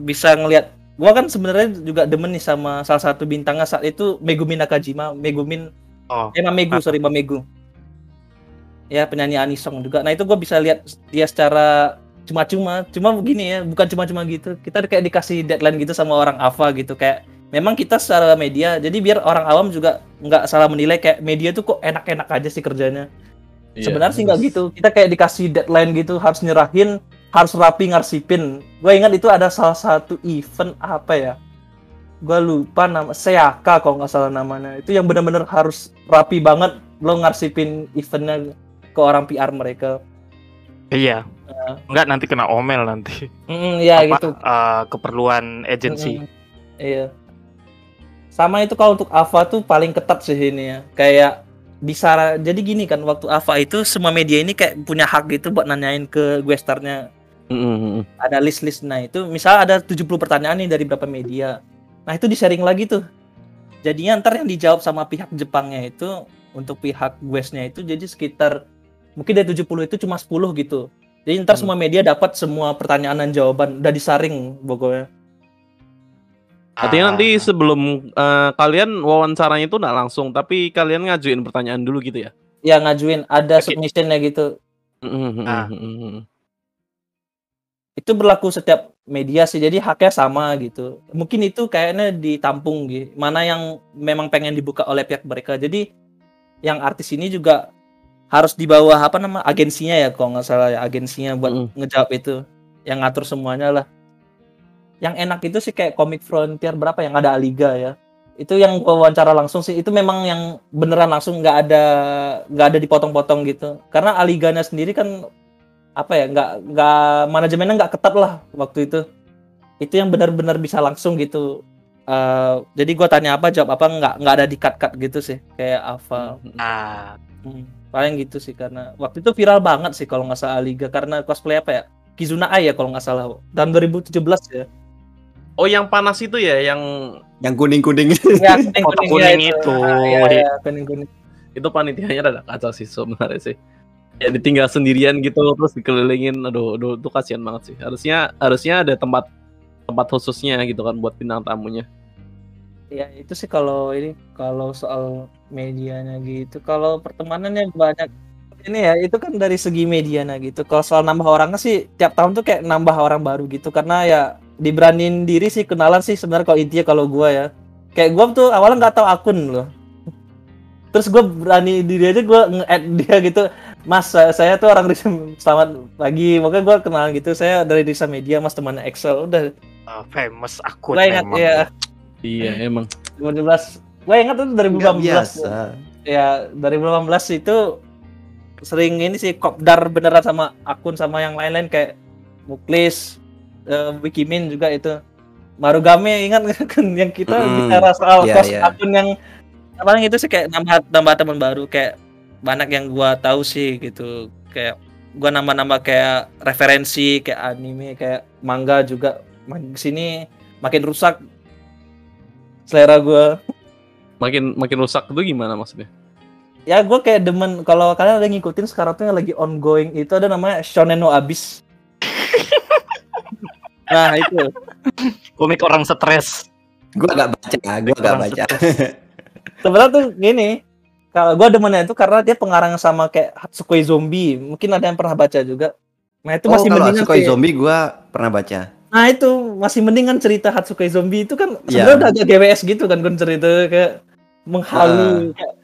bisa ngelihat gue kan sebenarnya juga demen nih sama salah satu bintangnya saat itu Megumi Nakajima, Megumin Oh. eh Mamegu, sorry Mamegu ya penyanyi anisong juga nah itu gue bisa lihat dia secara cuma-cuma cuma begini ya bukan cuma-cuma gitu. Kita kayak dikasih deadline gitu sama orang Ava gitu kayak memang kita secara media jadi biar orang awam juga nggak salah menilai kayak media tuh kok enak-enak aja sih kerjanya. Iya. sebenarnya sih nggak gitu. Kita kayak dikasih deadline gitu harus nyerahin harus rapi ngarsipin. Gue ingat itu ada salah satu event apa ya? Gue lupa nama Seaka kalau nggak salah namanya. Itu yang benar-benar harus rapi banget lo ngarsipin eventnya ke orang PR mereka Iya. Ya. Enggak nanti kena omel nanti. Mm, ya Apa, gitu. eh, keperluan agensi. Mm, iya. Sama itu kalau untuk Ava tuh paling ketat sih ini ya. Kayak bisa jadi gini kan waktu Ava itu semua media ini kayak punya hak gitu buat nanyain ke gue starnya. Mm, ada list-list. Nah itu misal ada 70 pertanyaan nih dari beberapa media. Nah itu di sharing lagi tuh. Jadinya ntar yang dijawab sama pihak Jepangnya itu untuk pihak Westnya itu jadi sekitar mungkin dari 70 itu cuma 10 gitu jadi ntar Hmm. semua media dapat semua pertanyaan dan jawaban udah disaring pokoknya Artinya Ah. nanti sebelum eh, kalian wawancaranya itu nggak langsung, tapi kalian ngajuin pertanyaan dulu gitu ya? ya ngajuin ada Oke. submissionnya gitu Mm, mm, mm, Ah. itu berlaku setiap media sih jadi haknya sama gitu mungkin itu kayaknya ditampung gitu mana yang memang pengen dibuka oleh pihak mereka jadi yang artis ini juga harus di bawah apa nama agensinya ya kalau nggak salah ya agensinya buat Mm. ngejawab itu yang ngatur semuanya lah. Yang enak itu sih kayak Comic Frontier berapa yang ada Aliga ya. Itu yang wawancara langsung sih itu memang yang beneran langsung nggak ada nggak ada dipotong-potong gitu. Karena Aliganya sendiri kan apa ya nggak nggak manajemennya nggak ketat lah waktu itu. Itu yang benar-benar bisa langsung gitu. Eh, jadi gua tanya apa jawab apa nggak nggak ada di cut cut gitu sih kayak apa Ah, Hmm, paling gitu sih karena waktu itu viral banget sih kalau nggak salah Liga karena cosplay apa ya Kizuna Ai ya kalau nggak salah tahun 2017 ya Oh yang panas itu ya, yang Yang kuning-kuning. *laughs* ya kuning kuning, kuning ya itu. Ah, iya, iya, kuning kuning itu panitianya rada kacau sih sebenarnya sih. Ya ditinggal sendirian gitu terus dikelilingin, aduh, aduh itu kasihan banget sih. Harusnya harusnya ada tempat tempat khususnya gitu kan buat bintang tamunya. Ya itu sih kalau ini kalau soal medianya gitu. Kalau pertemanannya banyak ini ya itu kan dari segi medianya gitu. Kalau soal nambah orangnya sih tiap tahun tuh kayak nambah orang baru gitu. Karena ya diberanin diri sih kenalan sih sebenarnya kalau intinya kalau gua ya. Kayak gua tuh awalnya nggak tahu akun loh. Terus gue berani diri aja gue nge-add dia gitu. Mas saya, saya tuh orang Risa selamat pagi. Makanya gue kenalan gitu. Saya dari Risa Media mas temannya Excel. Udah. Ah, famous akun gue ingat ya Iya emang. 2012 gue ingat tuh Nggak 2018 biasa. ya dari 2018 itu sering ini sih kopdar beneran sama akun sama yang lain-lain kayak Muklis, eh, Wikimin juga itu. Marugame ingat kan yang kita Mm-mm. bicara soal kos iya. akun yang paling itu sih kayak nambah nambah teman baru kayak banyak yang gua tahu sih gitu kayak gua nambah-nambah kayak referensi kayak anime kayak manga juga makin sini makin rusak selera gua Makin makin rusak itu gimana maksudnya? ya gue kayak demen kalau kalian ada ngikutin sekarang tuh yang lagi ongoing itu ada namanya Shonen no Abyss *laughs* Nah itu. Komik orang stres. Gua gak baca, gua gak baca. *laughs* Sebenarnya tuh gini. Kalau gua demennya itu karena dia pengarang sama kayak Hatsukoi Zombie. Mungkin ada yang pernah baca juga. Nah itu Oh, masih kalau mendingan Hatsukoi. Zombie gua pernah baca. Nah itu masih mendingan cerita Hatsukoi Zombie itu kan Iya. sebenarnya udah agak GWS gitu kan kan cerita kayak menghalu kayak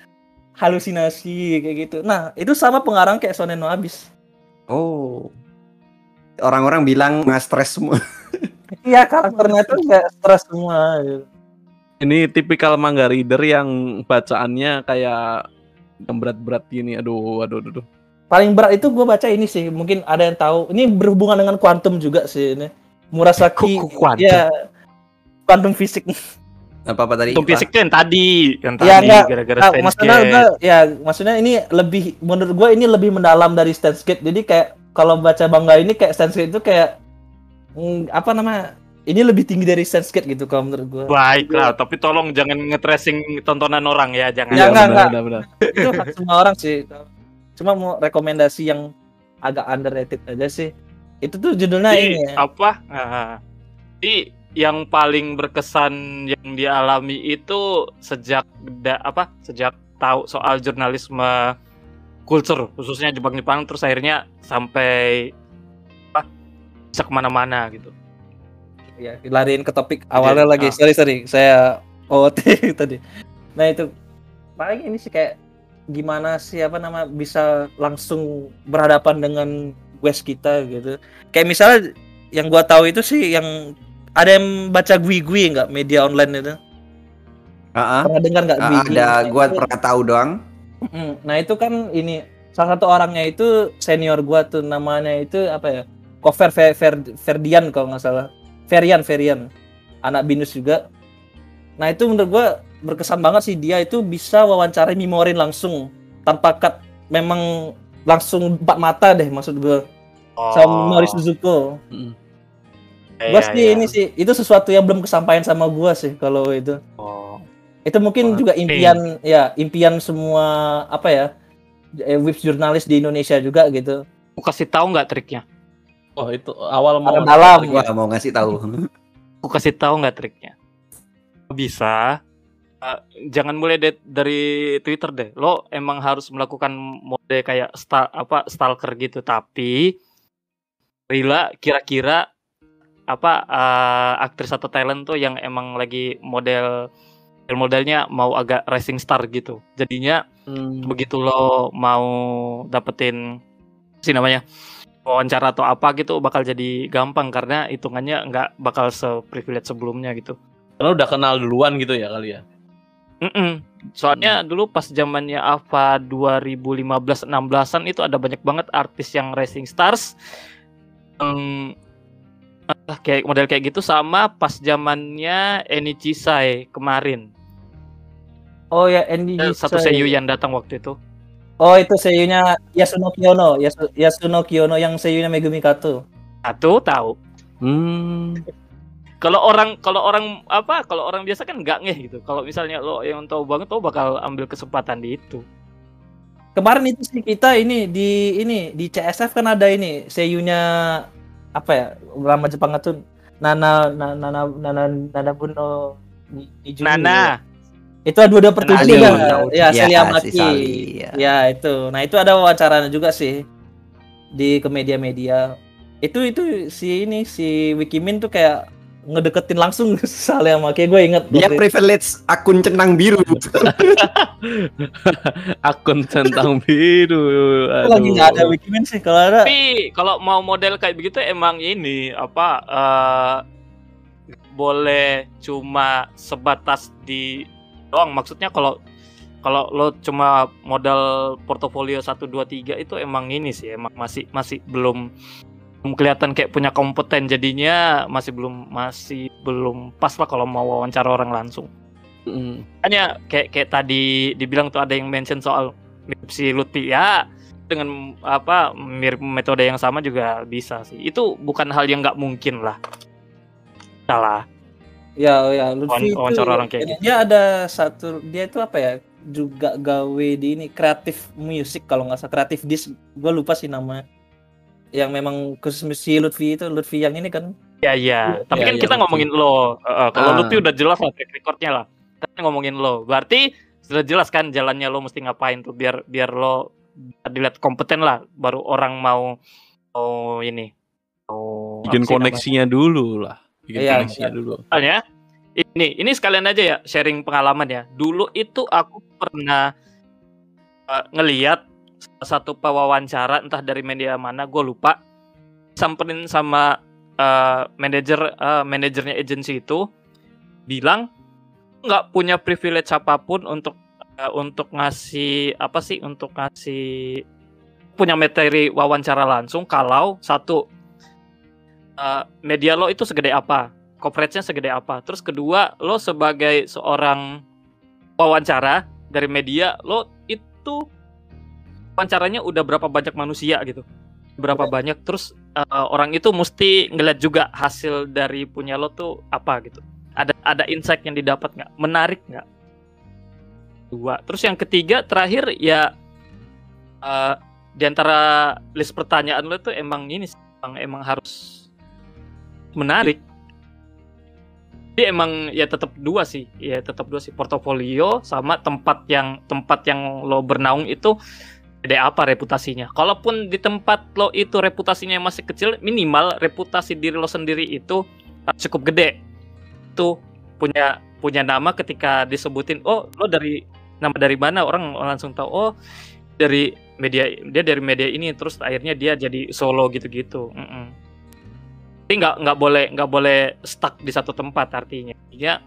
halusinasi kayak gitu. Nah itu sama pengarang kayak Shonen no Abyss. Oh. Orang-orang bilang nggak stres semua. *laughs* Iya karakternya tuh kayak stres semua. Gitu. Ini tipikal manga reader yang bacaannya kayak yang berat-berat gini. Aduh, aduh, aduh. aduh. Paling berat itu gue baca ini sih. Mungkin ada yang tahu. Ini berhubungan dengan kuantum juga sih ini. Murasaki. Kuantum? Ya. Kuantum fisik. Apa apa tadi? Pak? fisik yang tadi, yang tadi Ya, enggak. gara-gara Nah, maksudnya gua, ya maksudnya ini lebih menurut gue ini lebih mendalam dari Steins Gate. Jadi kayak kalau baca bangga ini kayak Steins Gate itu kayak mm, apa namanya? Ini lebih tinggi dari Steins Gate gitu kalau menurut gue. Baiklah, tapi tolong jangan nge-tracing tontonan orang ya, jangan. Ya, enggak, benar, enggak. benar, benar. itu hak semua orang sih. Cuma mau rekomendasi yang agak underrated aja sih. Itu tuh judulnya ini. ya. apa? Nah, yang paling berkesan yang dialami itu sejak da, apa? Sejak tahu soal jurnalisme culture khususnya Jepang-Jepang terus akhirnya sampai apa? Bisa ke mana-mana gitu. Ya, lariin ke topik awalnya Jadi, lagi. ah. Sorry, sorry. Saya OT *laughs* tadi. Nah, itu paling ini sih kayak gimana sih apa nama bisa langsung berhadapan dengan West kita gitu. Kayak misalnya yang gua tahu itu sih yang ada yang baca Gui Gui nggak media online itu? Ah. Pernah dengar nggak Gui? ada gua Itu- pernah tahu doang. Nah itu kan ini salah satu orangnya itu senior gua tuh namanya itu apa ya? Kofer Fer, Fer- Ferdian kalau nggak salah. Ferian Ferian. Anak binus juga. Nah itu menurut gua berkesan banget sih dia itu bisa wawancarai Mimorin langsung tanpa cut memang langsung empat mata deh maksud gua sama Mori Suzuko. Mm. Iya, Gua sih iya. ini sih itu sesuatu yang belum kesampaian sama gua sih kalau itu. Oh. Itu mungkin Wah, juga impian ya, impian semua apa ya? eh, web jurnalis di Indonesia juga gitu. Aku kasih tahu nggak triknya? Oh, itu awal mau Ada dalam. Gua mau ngasih tahu. Aku kasih tahu nggak triknya? Bisa. Eh, jangan mulai de- dari Twitter deh. Lo emang harus melakukan mode kayak sta- apa stalker gitu. Tapi Rila kira-kira apa eh, aktris atau talent tuh yang emang lagi model modelnya mau agak rising star gitu. Jadinya Hmm. begitu lo mau dapetin sih namanya wawancara atau apa gitu bakal jadi gampang karena hitungannya nggak bakal seprivilege sebelumnya gitu. Karena udah kenal duluan gitu ya kali ya. Mm-mm. Soalnya dulu pas zamannya apa 2015-16an itu ada banyak banget artis yang rising stars yang ah, kayak model kayak gitu sama pas zamannya Enichi Sai kemarin. Oh ya, Andy Eh, Satu Sai. seiyu yang datang waktu itu. Oh itu seiyunya Yasuno Kiyono, Yasu- Yasuno Kiyono yang seiyunya Megumi Kato. Satu tahu. Hmm. Kalau orang kalau orang apa kalau orang biasa kan nggak ngeh gitu kalau misalnya lo yang tahu banget lo bakal ambil kesempatan di itu Kemarin itu sih kita ini di ini di CSF kan ada ini seiyunya apa ya drama Jepang itu Nana Nana Nana Nana Nana Buno Ni- Nijumi. Nana Itu dua dua per tujuh Nani. kan? Ya, Ya, si Celia Maki. Sally, ya. Ya itu. Nah itu ada wawancaranya juga sih di ke media-media. Itu itu si ini si Wikimin tuh kayak ngedeketin langsung *laughs* Salia Maki. Gue inget. Dia itu. privilege akun centang biru. *laughs* Akun centang biru. Itu lagi nggak ada Wikimin sih kalau ada. tapi kalau mau model kayak begitu emang ini apa eh, nggak boleh cuma sebatas di doang maksudnya kalau kalau lo cuma modal portofolio 1 2 3 itu emang ini sih emang masih masih belum kelihatan kayak punya kompeten jadinya masih belum masih belum pas lah kalau mau wawancara orang langsung. Mm. hanya kayak kayak tadi dibilang tuh ada yang mention soal mirip si Lutfi ya dengan apa mirip metode yang sama juga bisa sih. Itu bukan hal yang nggak mungkin lah. Salah. Ya ya Lutfi wawancara orang kayak gitu. dia ada satu dia itu apa ya juga gawe di ini kreatif musik kalau nggak salah kreatif disc. Gue lupa sih namanya yang memang khusus si Lutfi itu Lutfi yang ini kan Ya iya, tapi Ya, kan ya, kita Lutfi. ngomongin lo. Heeh, kalau Ah. Lutfi udah jelas lah track recordnya lah. Kita ngomongin lo. Berarti sudah jelas kan jalannya lo mesti ngapain tuh biar biar lo dilihat kompeten lah baru orang mau mau ini mau Bikin koneksinya dulu lah. Bikin Iya, koneksinya dulu. namanya? Ini ini sekalian aja ya sharing pengalaman ya. Dulu itu aku pernah uh, ngeliat satu pewawancara entah dari media mana gue lupa. Samperin sama uh, manajer uh, manajernya agensi itu bilang nggak punya privilege apa pun untuk uh, untuk ngasih apa sih untuk ngasih punya materi wawancara langsung kalau satu uh, media lo itu segede apa coverage-nya segede apa. Terus kedua lo sebagai seorang wawancara dari media lo itu wawancaranya udah berapa banyak manusia gitu. Berapa banyak terus uh, orang itu mesti ngeliat juga hasil dari punya lo tuh apa gitu. Ada ada insight yang didapat nggak? Menarik nggak? Dua. Terus yang ketiga terakhir ya uh, di antara list pertanyaan lo tuh emang ini emang emang harus menarik. Jadi emang ya tetap dua sih ya tetap dua sih. Portofolio sama tempat yang tempat yang lo bernaung itu gede apa reputasinya? Kalaupun di tempat lo itu reputasinya masih kecil minimal reputasi diri lo sendiri itu cukup gede. Tuh punya punya nama ketika disebutin oh lo dari nama dari mana? Orang langsung tahu oh dari media dia dari media ini. Terus akhirnya dia jadi solo gitu-gitu. Mm-mm. Jadi nggak nggak boleh nggak boleh stuck di satu tempat artinya. Ya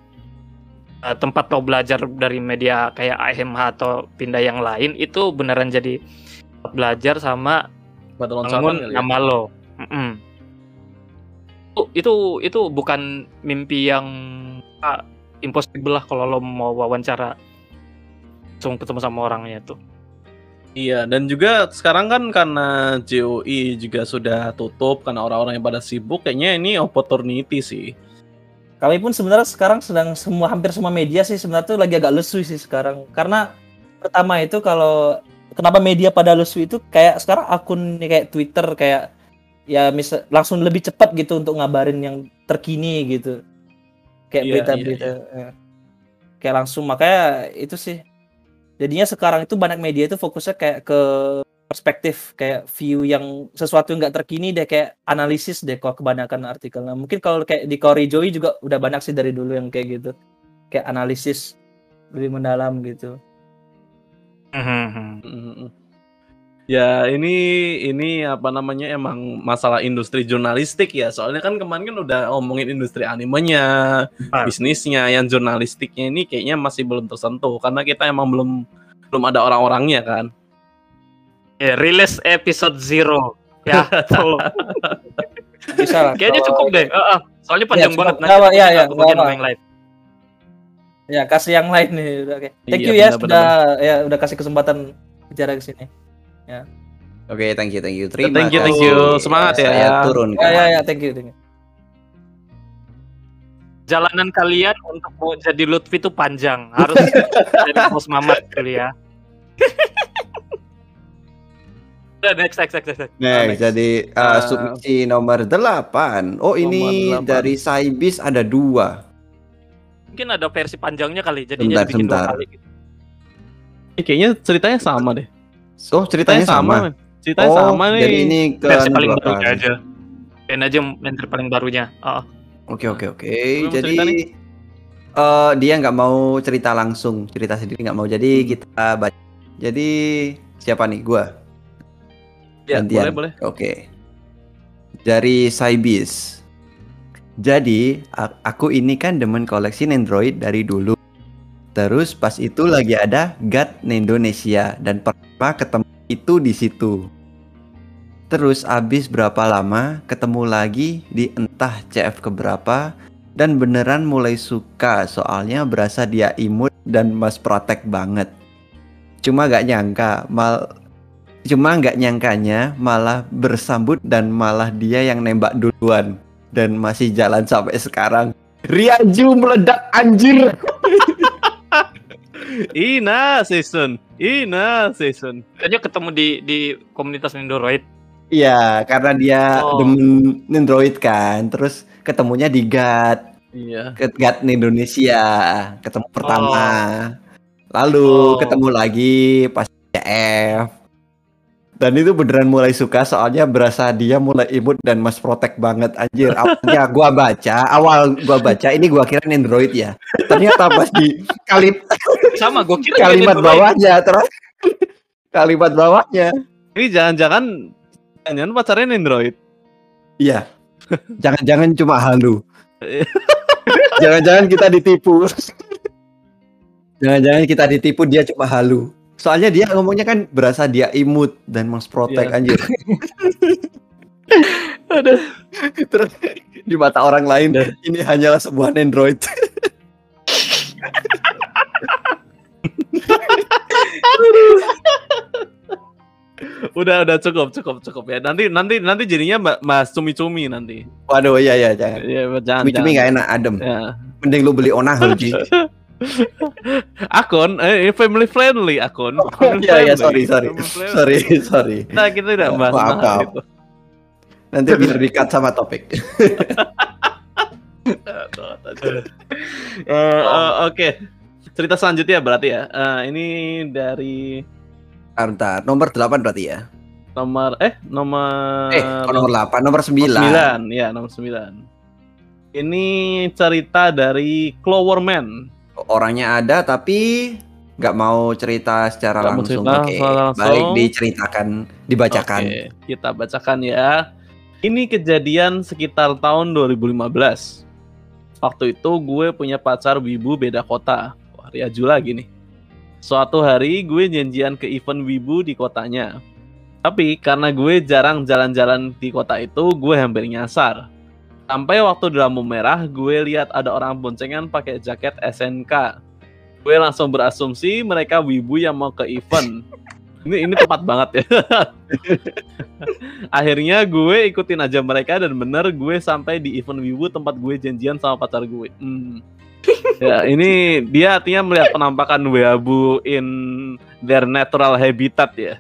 eh, tempat lo belajar dari media kayak AMH atau pindah yang lain itu beneran jadi tempat belajar sama bangun kali ya. nama lo. Itu, itu itu bukan mimpi yang ah, impossible lah kalau lo mau wawancara langsung ketemu sama orangnya tuh. Iya, dan juga sekarang kan karena JOI juga sudah tutup karena orang-orang yang pada sibuk, kayaknya ini opportunity sih. Kami pun sebenarnya sekarang sedang semua hampir semua media sih sebenarnya tuh lagi agak lesu sih sekarang. Karena pertama itu kalau kenapa media pada lesu itu kayak sekarang akun kayak Twitter kayak ya misal langsung lebih cepat gitu untuk ngabarin yang terkini gitu. Kayak Iya, berita-berita. ya. Kayak langsung makanya itu sih. Jadinya sekarang itu banyak media itu fokusnya kayak ke perspektif kayak view yang sesuatu yang nggak terkini deh kayak analisis deh kalau kebanyakan artikelnya mungkin kalau kayak di Cory Joy juga udah banyak sih dari dulu yang kayak gitu kayak analisis lebih mendalam gitu Mm-mm. Ya ini ini apa namanya emang masalah industri jurnalistik ya. Soalnya kan kemarin kan udah ngomongin industri animenya, Ah. bisnisnya, yang jurnalistiknya ini kayaknya masih belum tersentuh karena kita emang belum belum ada orang-orangnya kan. Ya, rilis episode zero. *laughs* Ya, tolong. bisa lah Kayaknya kalau- cukup deh. Heeh. soalnya panjang cukup. banget. Iya, iya, aku nggak bagian yang lain. ya kasih yang lain nih udah oke thank Iya, you ya benar, sudah ya udah kasih kesempatan bicara ke sini Oke, thank you, thank you. Terima Thank you, thank you. Semangat ya. Saya turun. ya ya ya thank you, thank you. Jalanan kalian untuk mau jadi Lutfi itu panjang. Harus *laughs* jadi bos mamat dulu ya. Next, next, next, next. next. Next, jadi uh, Uh, submisi nomor 8. Oh, ini Nomor delapan. dari Saibis ada dua. Mungkin ada versi panjangnya kali. Jadi Sebentar, dibikin dua sebentar. kali. gitu. Ini kayaknya ceritanya sama deh. Oh, ceritanya sama. men. Ceritanya oh, sama nih. Jadi ini ke Versi paling dua kali. aja. Dan aja menteri paling barunya. Oh, Oke, oke, oke. Jadi eh, dia nggak mau cerita langsung, cerita sendiri nggak mau. Jadi kita baca. Jadi siapa nih? Gua. Ya, gantian. boleh, boleh. Oke. Dari Saibis. Jadi, aku ini kan demen koleksi Nendroid dari dulu. Terus pas itu lagi ada GAT Indonesia dan pertama ketemu itu di situ. Terus abis berapa lama ketemu lagi di entah CF keberapa dan beneran mulai suka soalnya berasa dia imut dan mas protek banget. Cuma gak nyangka mal Cuma nggak nyangkanya malah bersambut dan malah dia yang nembak duluan dan masih jalan sampai sekarang. Riaju meledak anjir. *laughs* Ina season. Ina season. Kayaknya ketemu di di komunitas Nindoroid. Iya, karena dia Oh. demen Android kan. Terus ketemunya di GAT, Iya. ke GAT Indonesia, ketemu pertama. Lalu Oh. ketemu lagi pas CF. Dan itu beneran mulai suka soalnya berasa dia mulai imut dan mas protek banget anjir. Awalnya *laughs* gua baca, awal gua baca ini gua kira Android ya. Ternyata pas di kalim, Sama, gue kira kalimat bawahnya terus *laughs* kalimat bawahnya. Ini jangan-jangan jangan pacarnya Android. Iya. Jangan-jangan cuma halu. *laughs* Jangan-jangan kita ditipu. Jangan-jangan kita ditipu dia cuma halu. Soalnya dia ngomongnya kan berasa dia imut dan mas protek Iya. anjir. *laughs* Terus di mata orang lain ini hanyalah sebuah Android. *laughs* Udah udah cukup cukup cukup ya. Nanti nanti nanti jadinya Mas cumi-cumi nanti. Waduh iya iya jangan. Iya, jangan. Cumi-cumi jangan. nggak enak adem. Ya. Mending lu beli onahel Ji. *laughs* *laughs* Akun eh family friendly akun. Family Iya iya sorry sorry. Sorry *laughs* sorry. Nah, kita tidak bahas Maaf, tentang maaf. itu. Nanti biar di-cut sama topik. *laughs* Eh, eh, Oke. Cerita selanjutnya berarti ya. Eh, ini dari Bentar, nomor 8 berarti ya. nomor eh nomor Eh, kok nomor 8, nomor 9. Sembilan, ya nomor sembilan. Ini cerita dari Cloverman. Orangnya ada tapi nggak mau cerita secara mau langsung. cerita Oke, langsung. Baik diceritakan, dibacakan. Oke, kita bacakan ya. Ini kejadian sekitar tahun 2015. Waktu itu gue punya pacar wibu beda kota. Wah, Riaju lagi nih. Suatu hari gue janjian ke event wibu di kotanya. Tapi karena gue jarang jalan-jalan di kota itu, gue hampir nyasar. Sampai waktu di lampu merah, gue lihat ada orang boncengan pakai jaket SNK. Gue langsung berasumsi mereka wibu yang mau ke event. *laughs* Ini ini tepat banget ya. *laughs* Akhirnya gue ikutin aja mereka dan bener gue sampai di event wibu tempat gue janjian sama pacar gue. Hmm. *laughs* ya ini dia artinya melihat penampakan weabu in their natural habitat ya.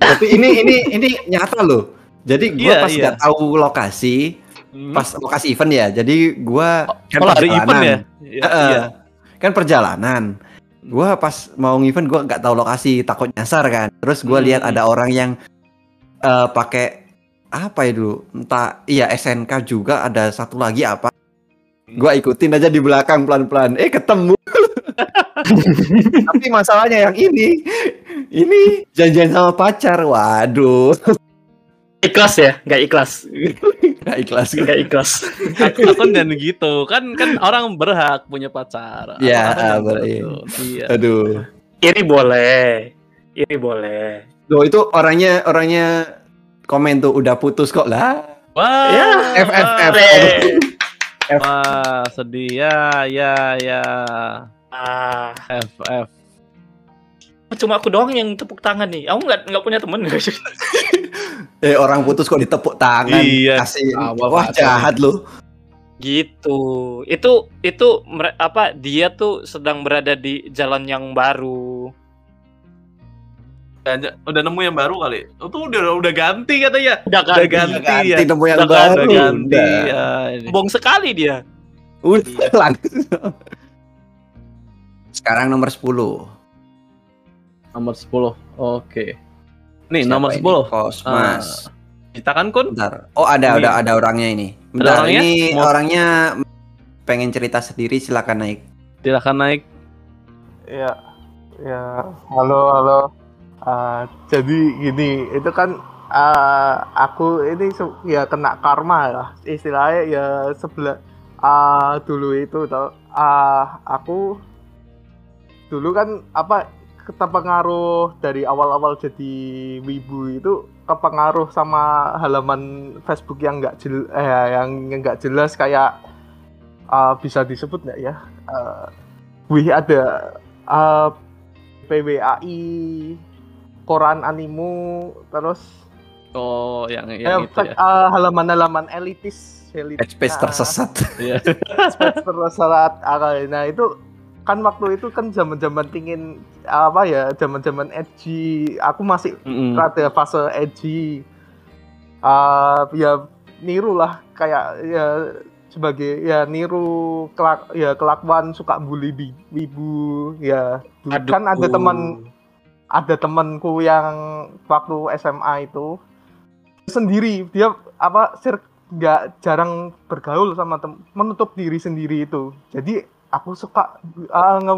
Tapi ini ini ini nyata loh. Jadi gue Iya, pas iya. nggak tahu lokasi, Hmm. pas lokasi event ya. Jadi gue kan Kalau hari event ya. Ya, Heeh. iya. Kan perjalanan. Gua pas mau event gua nggak tahu lokasi, takut nyasar kan. Terus gua Hmm. lihat ada orang yang eh, pakai apa ya dulu? Entah iya SNK juga ada satu lagi apa. Gua ikutin aja di belakang pelan-pelan. Eh ketemu. *laughs* Tapi masalahnya yang ini ini janjian sama pacar. Waduh, *laughs* Ikhlas ya, nggak ikhlas, nggak ikhlas. nggak ikhlas. Aku, aku dan gitu kan kan orang berhak punya pacar. Iya, Aku- aku ber- dan iya. Iya. Aduh. Iri boleh, iri boleh. Loh itu orangnya orangnya komen tuh udah putus kok lah. Wah. Ya, FFF. Wah, sedih ya, ya, ya. Ah, FF. Cuma aku doang yang tepuk tangan nih. Aku nggak nggak punya temen? *laughs* Eh orang putus kok ditepuk tangan. Iya. Kasih. Awal Wah jahat lu. Gitu. Itu itu apa? Dia tuh sedang berada di jalan yang baru. Udah, udah nemu yang baru kali. Itu udah udah ganti katanya. Udah Udah ganti, Ganti ya. nemu yang Udah baru. Udah ganti. Udah. Ya, ini. Sombong sekali dia. Udah *laughs* langsung. Sekarang nomor 10. Nomor 10. Oke. Nih, Siapa nomor ini? 10. Kosmas. Kita kan kun? Bentar. Oh ada Ini. ada ada orangnya ini. Bentar orangnya? ini Mau- orangnya pengen cerita sendiri silakan naik. Silakan naik. Ya, ya, halo, halo. Ah, jadi gini, itu kan ah, aku ini ya kena karma lah, istilahnya ya sebelah ah dulu itu tau, ah aku dulu kan apa keterpengaruh dari awal-awal jadi wibu itu kepengaruh sama halaman Facebook yang nggak jel eh yang yang nggak jelas kayak ah, bisa disebut nggak ya? Ah, wih ada uh, PWAI, koran animu, terus Oh, yang eh, yang itu fak- ya. uh, halaman-halaman elitis, elitis Headspace tersesat. Iya. terserat. Ah, Nah itu kan waktu itu kan zaman-zaman pingin apa ya zaman-zaman edgy. Aku masih Mm-mm. rada fase edgy. Ah, ya niru lah kayak ya sebagai ya niru kelak ya kelakuan suka bully bi- wibu ya kan ada teman ada temanku yang waktu SMA itu sendiri dia apa sir nggak jarang bergaul sama tem menutup diri sendiri itu jadi aku suka uh, nge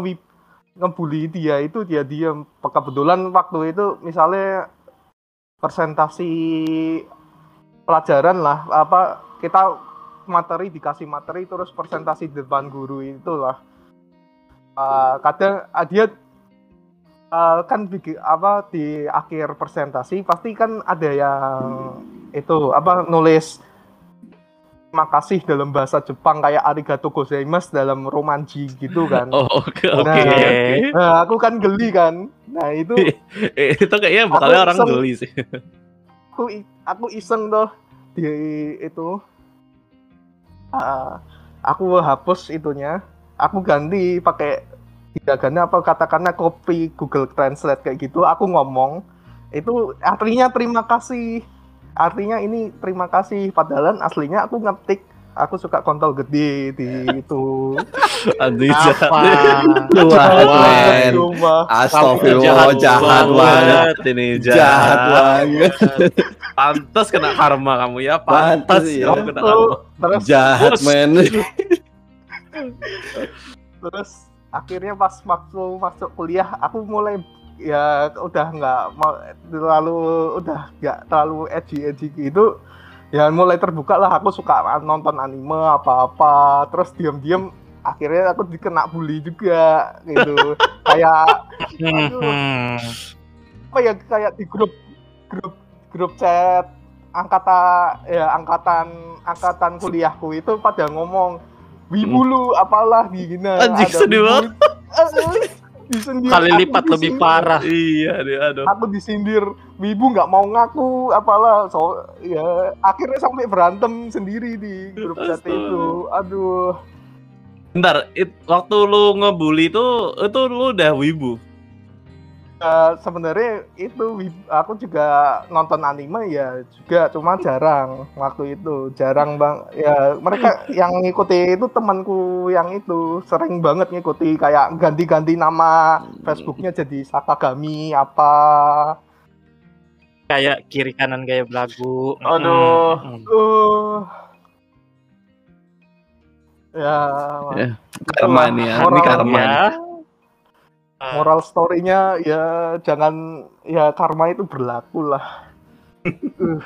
ngebully dia itu dia diam kebetulan waktu itu misalnya presentasi pelajaran lah apa kita materi dikasih materi terus presentasi di depan guru itulah Uh, kadang uh, dia uh, kan bikin apa di akhir presentasi pasti kan ada yang itu apa nulis terima kasih dalam bahasa Jepang kayak arigato gozaimasu dalam romanji gitu *laughs* kan. Oh oke oke. Nah, oke. Nah, aku kan geli kan. Nah, itu Eh, *laughs* itu kayaknya bakalnya orang iseng. geli sih. aku aku iseng tuh di itu Ah, aku hapus itunya aku ganti pakai gerakannya apa katakanlah copy Google Translate kayak gitu aku ngomong itu artinya terima kasih artinya ini terima kasih padahal aslinya aku ngetik aku suka kontol gede di itu *laughs* Aduh jahat. Apa? Sumpah. Astagfirullah, jahat banget. ini Jahat jahat. banget. Pantas kena karma kamu ya. Pantas kamu kena karma. terus Jahat, men. terus akhirnya pas waktu masuk kuliah aku mulai ya udah nggak mau terlalu udah nggak terlalu edgy edgy gitu. Ya mulai terbuka lah aku suka nonton anime apa apa terus diam-diam akhirnya aku dikena bully juga gitu. *laughs* Kayak Hmm. apa ya kayak di grup grup grup chat angkatan ya angkatan angkatan kuliahku itu pada ngomong wibu lu apalah gini Anjing, sedih banget. Disindir Kali lipat lebih parah. Iya deh aduh. aku disindir wibu nggak mau ngaku apalah so ya akhirnya sampai berantem sendiri di grup chat itu aduh Bentar, it, waktu lu ngebully itu itu lu udah wibu. Eh, sebenarnya itu aku juga nonton anime ya juga cuma jarang waktu itu jarang bang ya mereka yang ngikuti itu temanku yang itu sering banget ngikuti kayak ganti-ganti nama Facebooknya jadi Sakagami apa Kayak kiri kanan gaya belagu. Aduh. Hmm. uh ya Ya, Karma nih ya, ini karma. nih. Ya. moral story-nya ya jangan ya karma itu berlaku lah *laughs* Uh.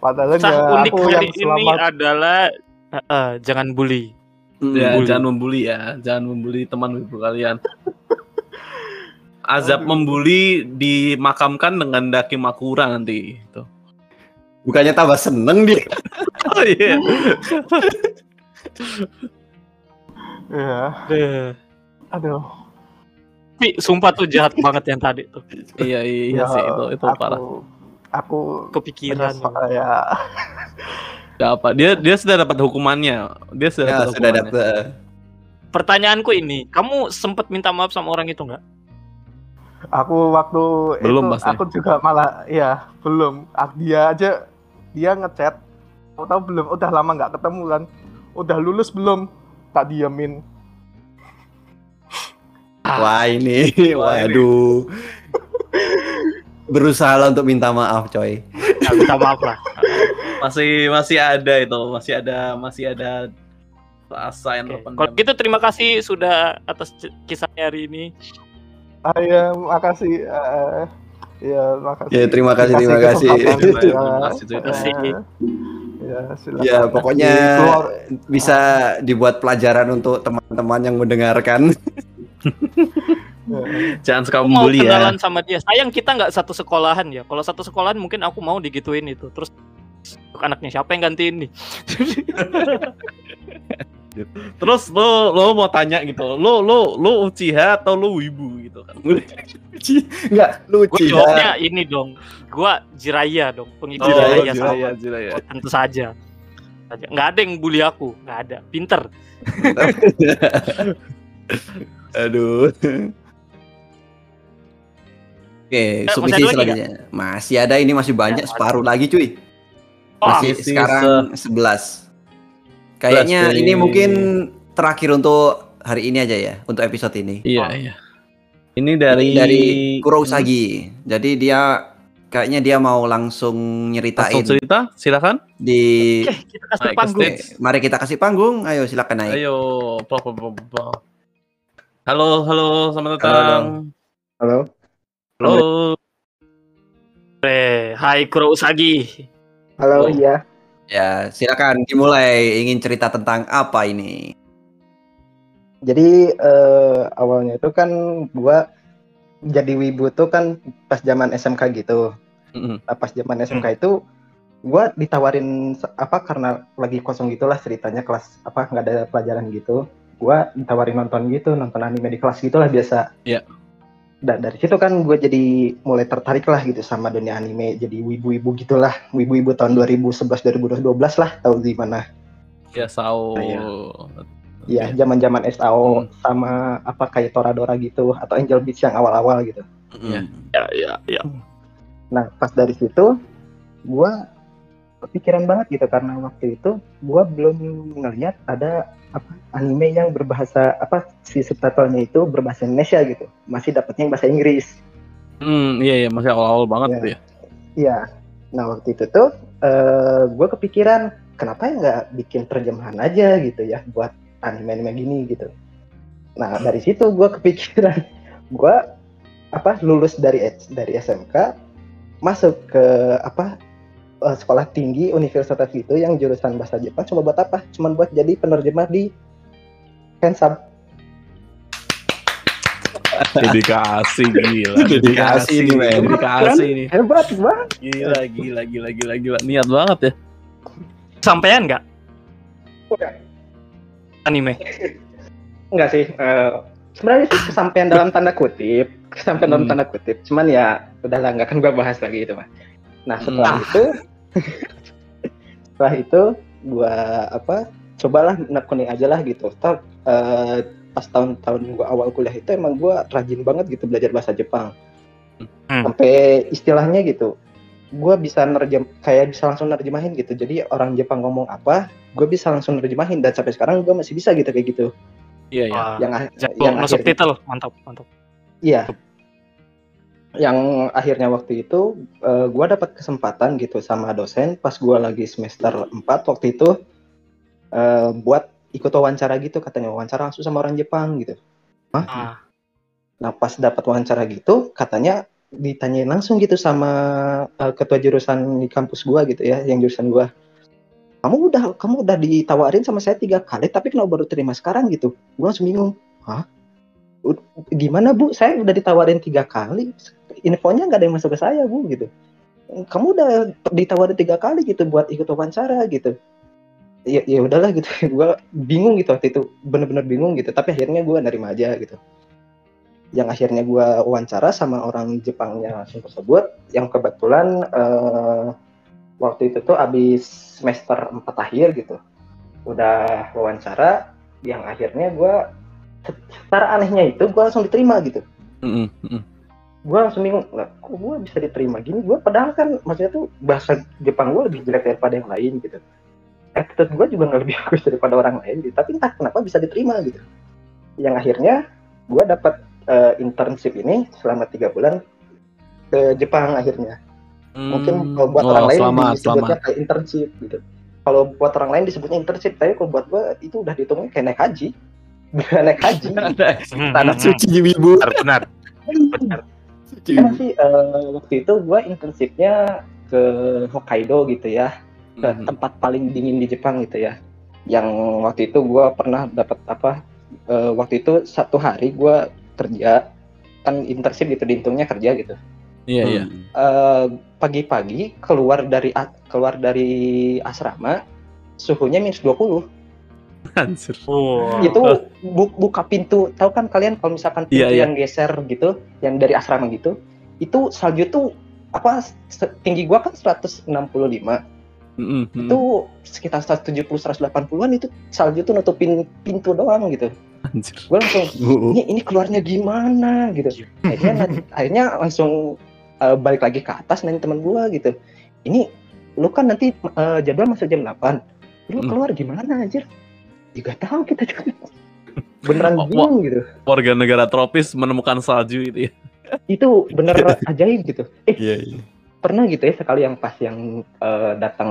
padahal Kisah ya unik aku yang hari ini selamat adalah eh, eh, jangan bully. Ya, Membuli. jangan membuli ya, jangan membuli teman wibu kalian. Azab membuli dimakamkan dengan daki makura nanti. Itu. Bukannya tambah seneng dia. *laughs* Oh iya. *laughs* ya Deh. Aduh Tapi sumpah tuh jahat banget yang tadi tuh. *laughs* iya iya Ya, sih itu itu aku, parah. aku Kepikiran. menyesal, ya Gak apa, dia dia sudah dapat hukumannya. Dia sudah Ya, dapat sudah hukumannya. dapet. Pertanyaanku ini, kamu sempat minta maaf sama orang itu nggak? aku waktu Belum itu pasti. aku juga malah ya belum Ah, dia aja dia ngechat tahu tahu belum udah lama nggak ketemu kan udah lulus belum tak diamin Wah ini, Wah, ini. waduh. Berusaha lah untuk minta maaf, coy. Ya, minta maaf lah. Masih masih ada itu, masih ada masih ada rasa yang terpendam. Kalau gitu terima kasih sudah atas kisahnya hari ini. ah ya makasih eh, ya makasih Ya, terima kasih, terima kasih. Terima ya. kasih, terima kasih. Ya Ya, pokoknya bisa dibuat pelajaran untuk teman-teman yang mendengarkan. Jangan suka membuli ya. kenalan sama dia. Sayang kita nggak satu sekolahan ya. Kalau satu sekolahan mungkin aku mau digituin itu. Terus anaknya siapa yang gantiin nih? *laughs* Terus lo lo mau tanya gitu, lo lo lo Uchiha atau lo Wibu gitu kan? *laughs* Enggak, Gue lucu jawabnya ini dong. Gua Jiraya dong, pengikut Jiraya, Jiraya, sama. Jiraya, Jiraya. Oh, tentu saja. Saja. Nggak ada yang bully aku, nggak ada. Pinter. *laughs* Aduh. Oke, masih submisi ada lagi selanjutnya. Masih ada ini masih banyak separuh lagi cuy. Wah, Masih masih sekarang 11. Kayaknya dari- ini mungkin terakhir untuk hari ini aja ya, untuk episode ini. Iya, iya. Ini dari Ini dari Kurosagi. Jadi dia kayaknya dia mau langsung nyeritain Langsung cerita, silakan. di Oke, kita kasih panggung. stage. Mari kita kasih panggung. Ayo silakan naik. Ayo. Halo, halo, selamat Halo, datang. Halo. Halo. Eh, Hai Kuro Usagi. Halo, Oh. iya. Ya, silakan dimulai. Ingin cerita tentang apa ini? Jadi eh, awalnya itu kan gua jadi wibu tuh kan pas zaman SMK gitu. Mm-mm. Nah, pas zaman SMK itu gua ditawarin apa karena lagi kosong gitulah ceritanya kelas apa nggak ada pelajaran gitu. Gua ditawarin nonton gitu, nonton anime di kelas gitulah biasa. Iya. Dan dari situ kan gue jadi mulai tertarik lah gitu sama dunia anime, jadi wibu-wibu gitulah, wibu-wibu tahun 2011 2012 lah, tahu di mana. Ya, Sao. Iya. Iya, zaman-zaman SAO sama apa kayak Toradora gitu atau Angel Beats yang awal-awal gitu. Iya. Hmm. Ya, ya, ya. Nah, pas dari situ gua kepikiran banget gitu karena waktu itu gua belum ngeliat ada apa anime yang berbahasa apa si subtitlenya itu berbahasa Indonesia gitu. Masih dapetnya yang bahasa Inggris. Hmm, iya, iya, masih awal-awal banget Iya. tuh ya. Iya. Nah, waktu itu tuh eh gua kepikiran kenapa ya nggak bikin terjemahan aja gitu ya buat anime-anime gini gitu. Nah, dari situ gua kepikiran *laughs* gua apa lulus dari dari SMK masuk ke apa eh, sekolah tinggi universitas gitu yang jurusan bahasa Jepang cuma buat apa? Cuma buat jadi penerjemah di fansub. Dedikasi gila. Dedikasi nih, men. Dedikasi nih. Hebat banget. Gila, gila, gila, gila, gila. Niat banget ya. Sampean nggak Udah. anime? Enggak sih. eh, sebenarnya sih kesampaian dalam tanda kutip, kesampaian dalam Hmm. tanda kutip. Cuman ya udahlah nggak akan gua bahas lagi itu mah. Nah setelah Hmm. itu, *laughs* setelah itu gua apa? Cobalah nekunin aja lah gitu. Toh eh, pas tahun-tahun gua awal kuliah itu emang gua rajin banget gitu belajar bahasa Jepang. Hmm. Sampai istilahnya gitu, gua bisa nerjem kayak bisa langsung nerjemahin gitu. Jadi orang Jepang ngomong apa, gue bisa langsung nerjemahin dan sampai sekarang gua masih bisa gitu kayak gitu. Iya, iya. Wah, Yang jago yang masuk akhirnya- titel, mantap, mantap. Iya. Yang akhirnya waktu itu eh, gua dapat kesempatan gitu sama dosen pas gua lagi semester 4 waktu itu eh, buat ikut wawancara gitu katanya wawancara langsung sama orang Jepang gitu. Ah, Nah, pas dapat wawancara gitu katanya ditanyain langsung gitu sama eh, ketua jurusan di kampus gua gitu ya, yang jurusan gua. Kamu udah kamu udah ditawarin sama saya tiga kali tapi kenapa baru terima sekarang gitu? Gua langsung bingung. Hah? Gimana bu? Saya udah ditawarin tiga kali, infonya nggak ada yang masuk ke saya bu gitu. Kamu udah ditawarin tiga kali gitu buat ikut wawancara gitu. Ya, ya udahlah gitu. *laughs* Gua bingung gitu waktu itu, bener-bener bingung gitu. Tapi akhirnya gua nerima aja gitu yang akhirnya gua wawancara sama orang Jepangnya langsung tersebut yang kebetulan eh, waktu itu tuh abis semester 4 akhir gitu udah wawancara yang akhirnya gua secara anehnya itu gua langsung diterima gitu Mm-mm, mm-mm. Gua langsung bingung lah kok gua bisa diterima gini? Gua padahal kan maksudnya tuh bahasa Jepang gua lebih jelek daripada yang lain gitu. Attitude gua juga nggak lebih *laughs* bagus daripada orang lain gitu. Tapi entah kenapa bisa diterima gitu. Yang akhirnya gua dapat eh, internship ini selama tiga bulan ke Jepang akhirnya. Mungkin kalau buat Oh, orang lain selamat, disebutnya selamat. kayak internship gitu. Kalau buat orang lain disebutnya internship tapi kalau buat gua itu udah dihitungnya kayak naik haji. *laughs* Naik haji. *laughs* Hmm, Tanah hmm, suci wibu. Benar, benar. Benar. Karena sih eh, waktu itu gua internshipnya ke Hokkaido gitu ya ke Mhm. tempat paling dingin di Jepang gitu ya yang waktu itu gua pernah dapat apa eh, waktu itu satu hari gua kerja kan internship gitu dihitungnya kerja gitu Iya, iya. Eh, pagi-pagi keluar dari keluar dari asrama suhunya minus 20 Anjir. Wah. itu bu- buka pintu tahu kan kalian kalau misalkan pintu Iya, iya. yang geser gitu yang dari asrama gitu itu salju tuh apa tinggi gua kan 165 Mm-mm, mm-mm. itu sekitar 170 180-an itu salju tuh nutupin pintu doang gitu Anjir. gue langsung *laughs* ini ini keluarnya gimana gitu akhirnya nanti- *laughs* akhirnya langsung eh, balik lagi ke atas nanya teman gue gitu ini lu kan nanti eh, jadwal masuk jam 8 lu Hmm. keluar gimana anjir juga tahu kita juga beneran Wah, bingung gitu Warga negara tropis menemukan salju itu ya. itu bener *laughs* ajaib gitu eh Iya, iya. pernah gitu ya sekali yang pas yang eh, datang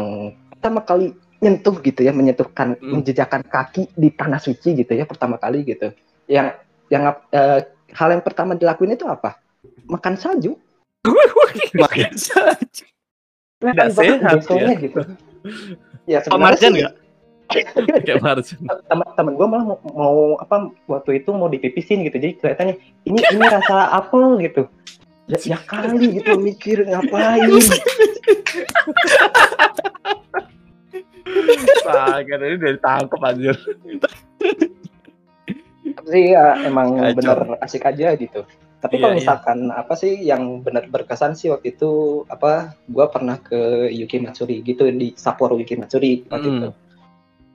pertama kali nyentuh gitu ya menyentuhkan Hmm. menjejakkan kaki di tanah suci gitu ya pertama kali gitu yang yang eh, hal yang pertama dilakuin itu apa makan salju *laughs* Makin salju. Tidak banget sehat, besoknya gitu ya sebenarnya nggak? Kayak *laughs* Marjan. teman-teman gue malah mau, mau apa waktu itu mau dipipisin gitu jadi kelihatannya ini ini rasa apel gitu ya, ya kali gitu mikir ngapain Sangat ini udah ditangkap anjir. sih ya emang Kacau. bener asik aja gitu. Tapi Iya, kalau iya. misalkan apa sih yang bener berkesan sih waktu itu apa? Gua pernah ke Yuki Matsuri gitu di Sapporo Yuki Matsuri waktu Hmm. itu.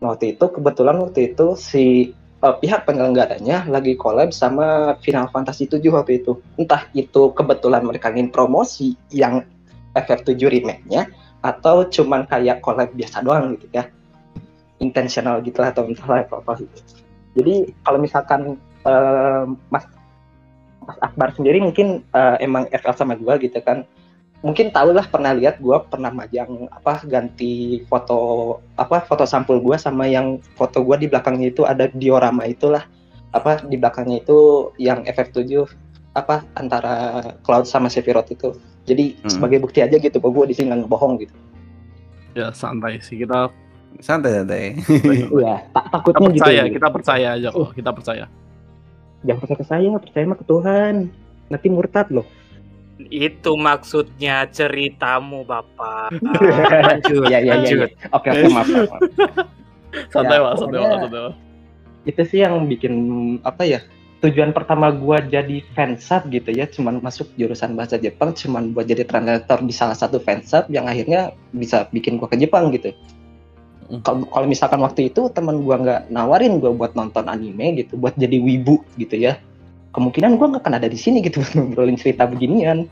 Waktu itu kebetulan waktu itu si eh, pihak penyelenggaranya lagi collab sama Final Fantasy 7 waktu itu. Entah itu kebetulan mereka ingin promosi yang FF7 remake-nya atau cuman kayak collab biasa doang gitu ya. Intentional gitu lah atau entahlah apa-apa gitu. Jadi kalau misalkan eh, Mas Mas Akbar sendiri mungkin eh, emang FL sama gua gitu kan. Mungkin tau lah pernah lihat gua pernah majang apa ganti foto apa foto sampul gua sama yang foto gua di belakangnya itu ada diorama itulah apa di belakangnya itu yang FF7 apa antara Cloud sama Sephiroth itu. Jadi Hmm. sebagai bukti aja gitu bahwa gua di sini nggak ngebohong gitu. Ya santai sih kita Santai santai. Iya, tak kita takutnya gitu. percaya, kita percaya aja kok, kita percaya. Jangan percaya ke saya, percaya mah ke Tuhan. Nanti murtad loh. Itu maksudnya ceritamu, Bapak. *laughs* lanjut, Iya, iya, iya, lanjut. Oke, oke, maaf. *laughs* Santai, Ya, Pak, santai, pokoknya- Pak, santai, Pak. Itu sih yang bikin apa ya? Tujuan pertama gua jadi fansub gitu ya, cuman masuk jurusan bahasa Jepang, cuman buat jadi translator di salah satu fansub yang akhirnya bisa bikin gua ke Jepang gitu. Hmm. Kalau kalau misalkan waktu itu teman gua nggak nawarin gua buat nonton anime gitu, buat jadi wibu gitu ya, kemungkinan gua nggak akan ada di sini gitu buat *laughs* ngobrolin cerita beginian.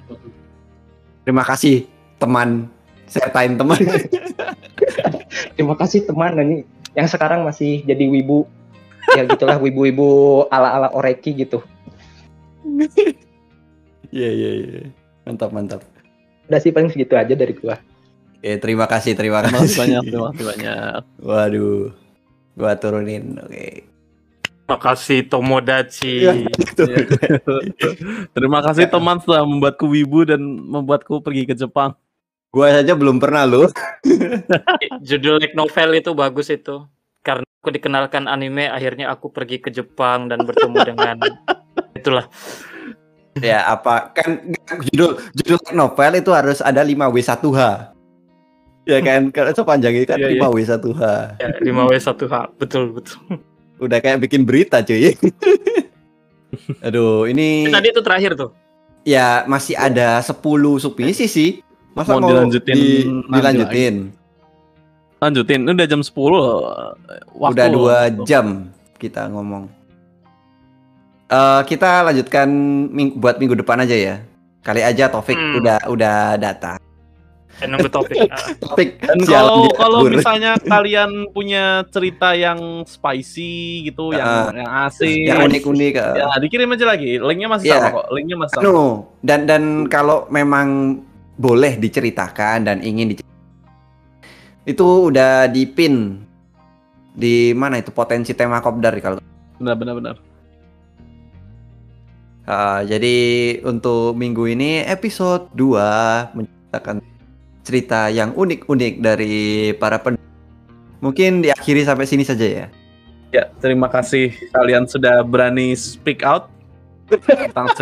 Terima kasih teman. Setain teman. *laughs* Terima kasih teman ini yang sekarang masih jadi wibu. Ya gitulah wibu-wibu ala-ala Oreki gitu. *laughs* Iya iya iya. Mantap mantap. Udah sih paling segitu aja dari gua. Oke, terima kasih terima Terima kasih kasih. banyak, terima kasih banyak. Waduh. Gua turunin. Oke. Terima kasih Tomodachi. Iya. Terima kasih teman telah membuatku wibu dan membuatku pergi ke Jepang. Gua saja belum pernah loh. *laughs* Judul like novel itu bagus itu. Karena aku dikenalkan anime, akhirnya aku pergi ke Jepang dan bertemu dengan *laughs* itulah. Ya apa kan judul judul novel itu harus ada 5W1H. Ya kan kalau sepanjang itu kan Iya, iya. 5W1H. Ya, 5W1H. Betul, betul. Udah kayak bikin berita cuy. *laughs* Aduh, ini Tadi itu terakhir tuh. ya masih ada 10 submisi sih. Masa Mau mau, dilanjutin di- dilanjutin? Lanjutin, ini udah jam 10 loh. Waktu Udah dua jam kita ngomong. Eh kita lanjutkan ming- buat minggu depan aja ya. Kali aja Taufik Hmm. udah udah datang. Dan nunggu topik. Ah, *laughs* Topik Dan kalau kalau misalnya kalian punya cerita yang spicy gitu, yang yang asik, yang unik-unik. eh. ya dikirim aja lagi. Linknya masih Iya. sama kok. Linknya masih sama. Anu, dan dan kalau memang boleh diceritakan dan ingin diceritakan, itu udah dipin di mana itu potensi tema kopdar kalau Benar, benar, benar. Uh, jadi untuk minggu ini episode 2 menceritakan cerita yang unik-unik dari para pen Mungkin diakhiri sampai sini saja ya. Ya, terima kasih kalian sudah berani speak out. Tentang *laughs*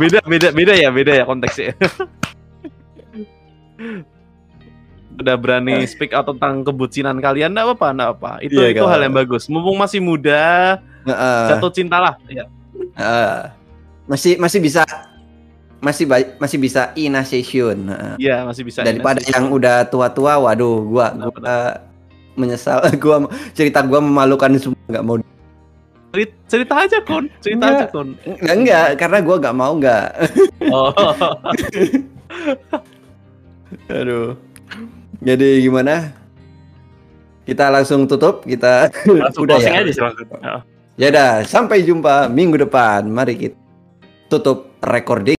beda, beda, beda ya, beda ya konteksnya. Udah berani speak out tentang kebucinan kalian, enggak apa-apa, enggak apa. Itu Iya, itu hal yang bagus. Mumpung masih muda, Heeh. jatuh cinta lah. Ya. Heeh. masih masih bisa masih masih bisa. Heeh. Iya, masih bisa. Daripada yang udah tua-tua, waduh, gua Benar, gua menyesal, *laughs* gua cerita gua memalukan semua nggak mau Ceri- cerita aja kon, cerita Enggak. aja kon. Enggak, enggak, karena gua nggak mau nggak. *laughs* Oh. *laughs* Aduh. Jadi gimana? Kita langsung tutup, kita Langsung udah ya. aja langsung. Ya. Ya udah, sampai jumpa minggu depan. Mari kita tutup recording.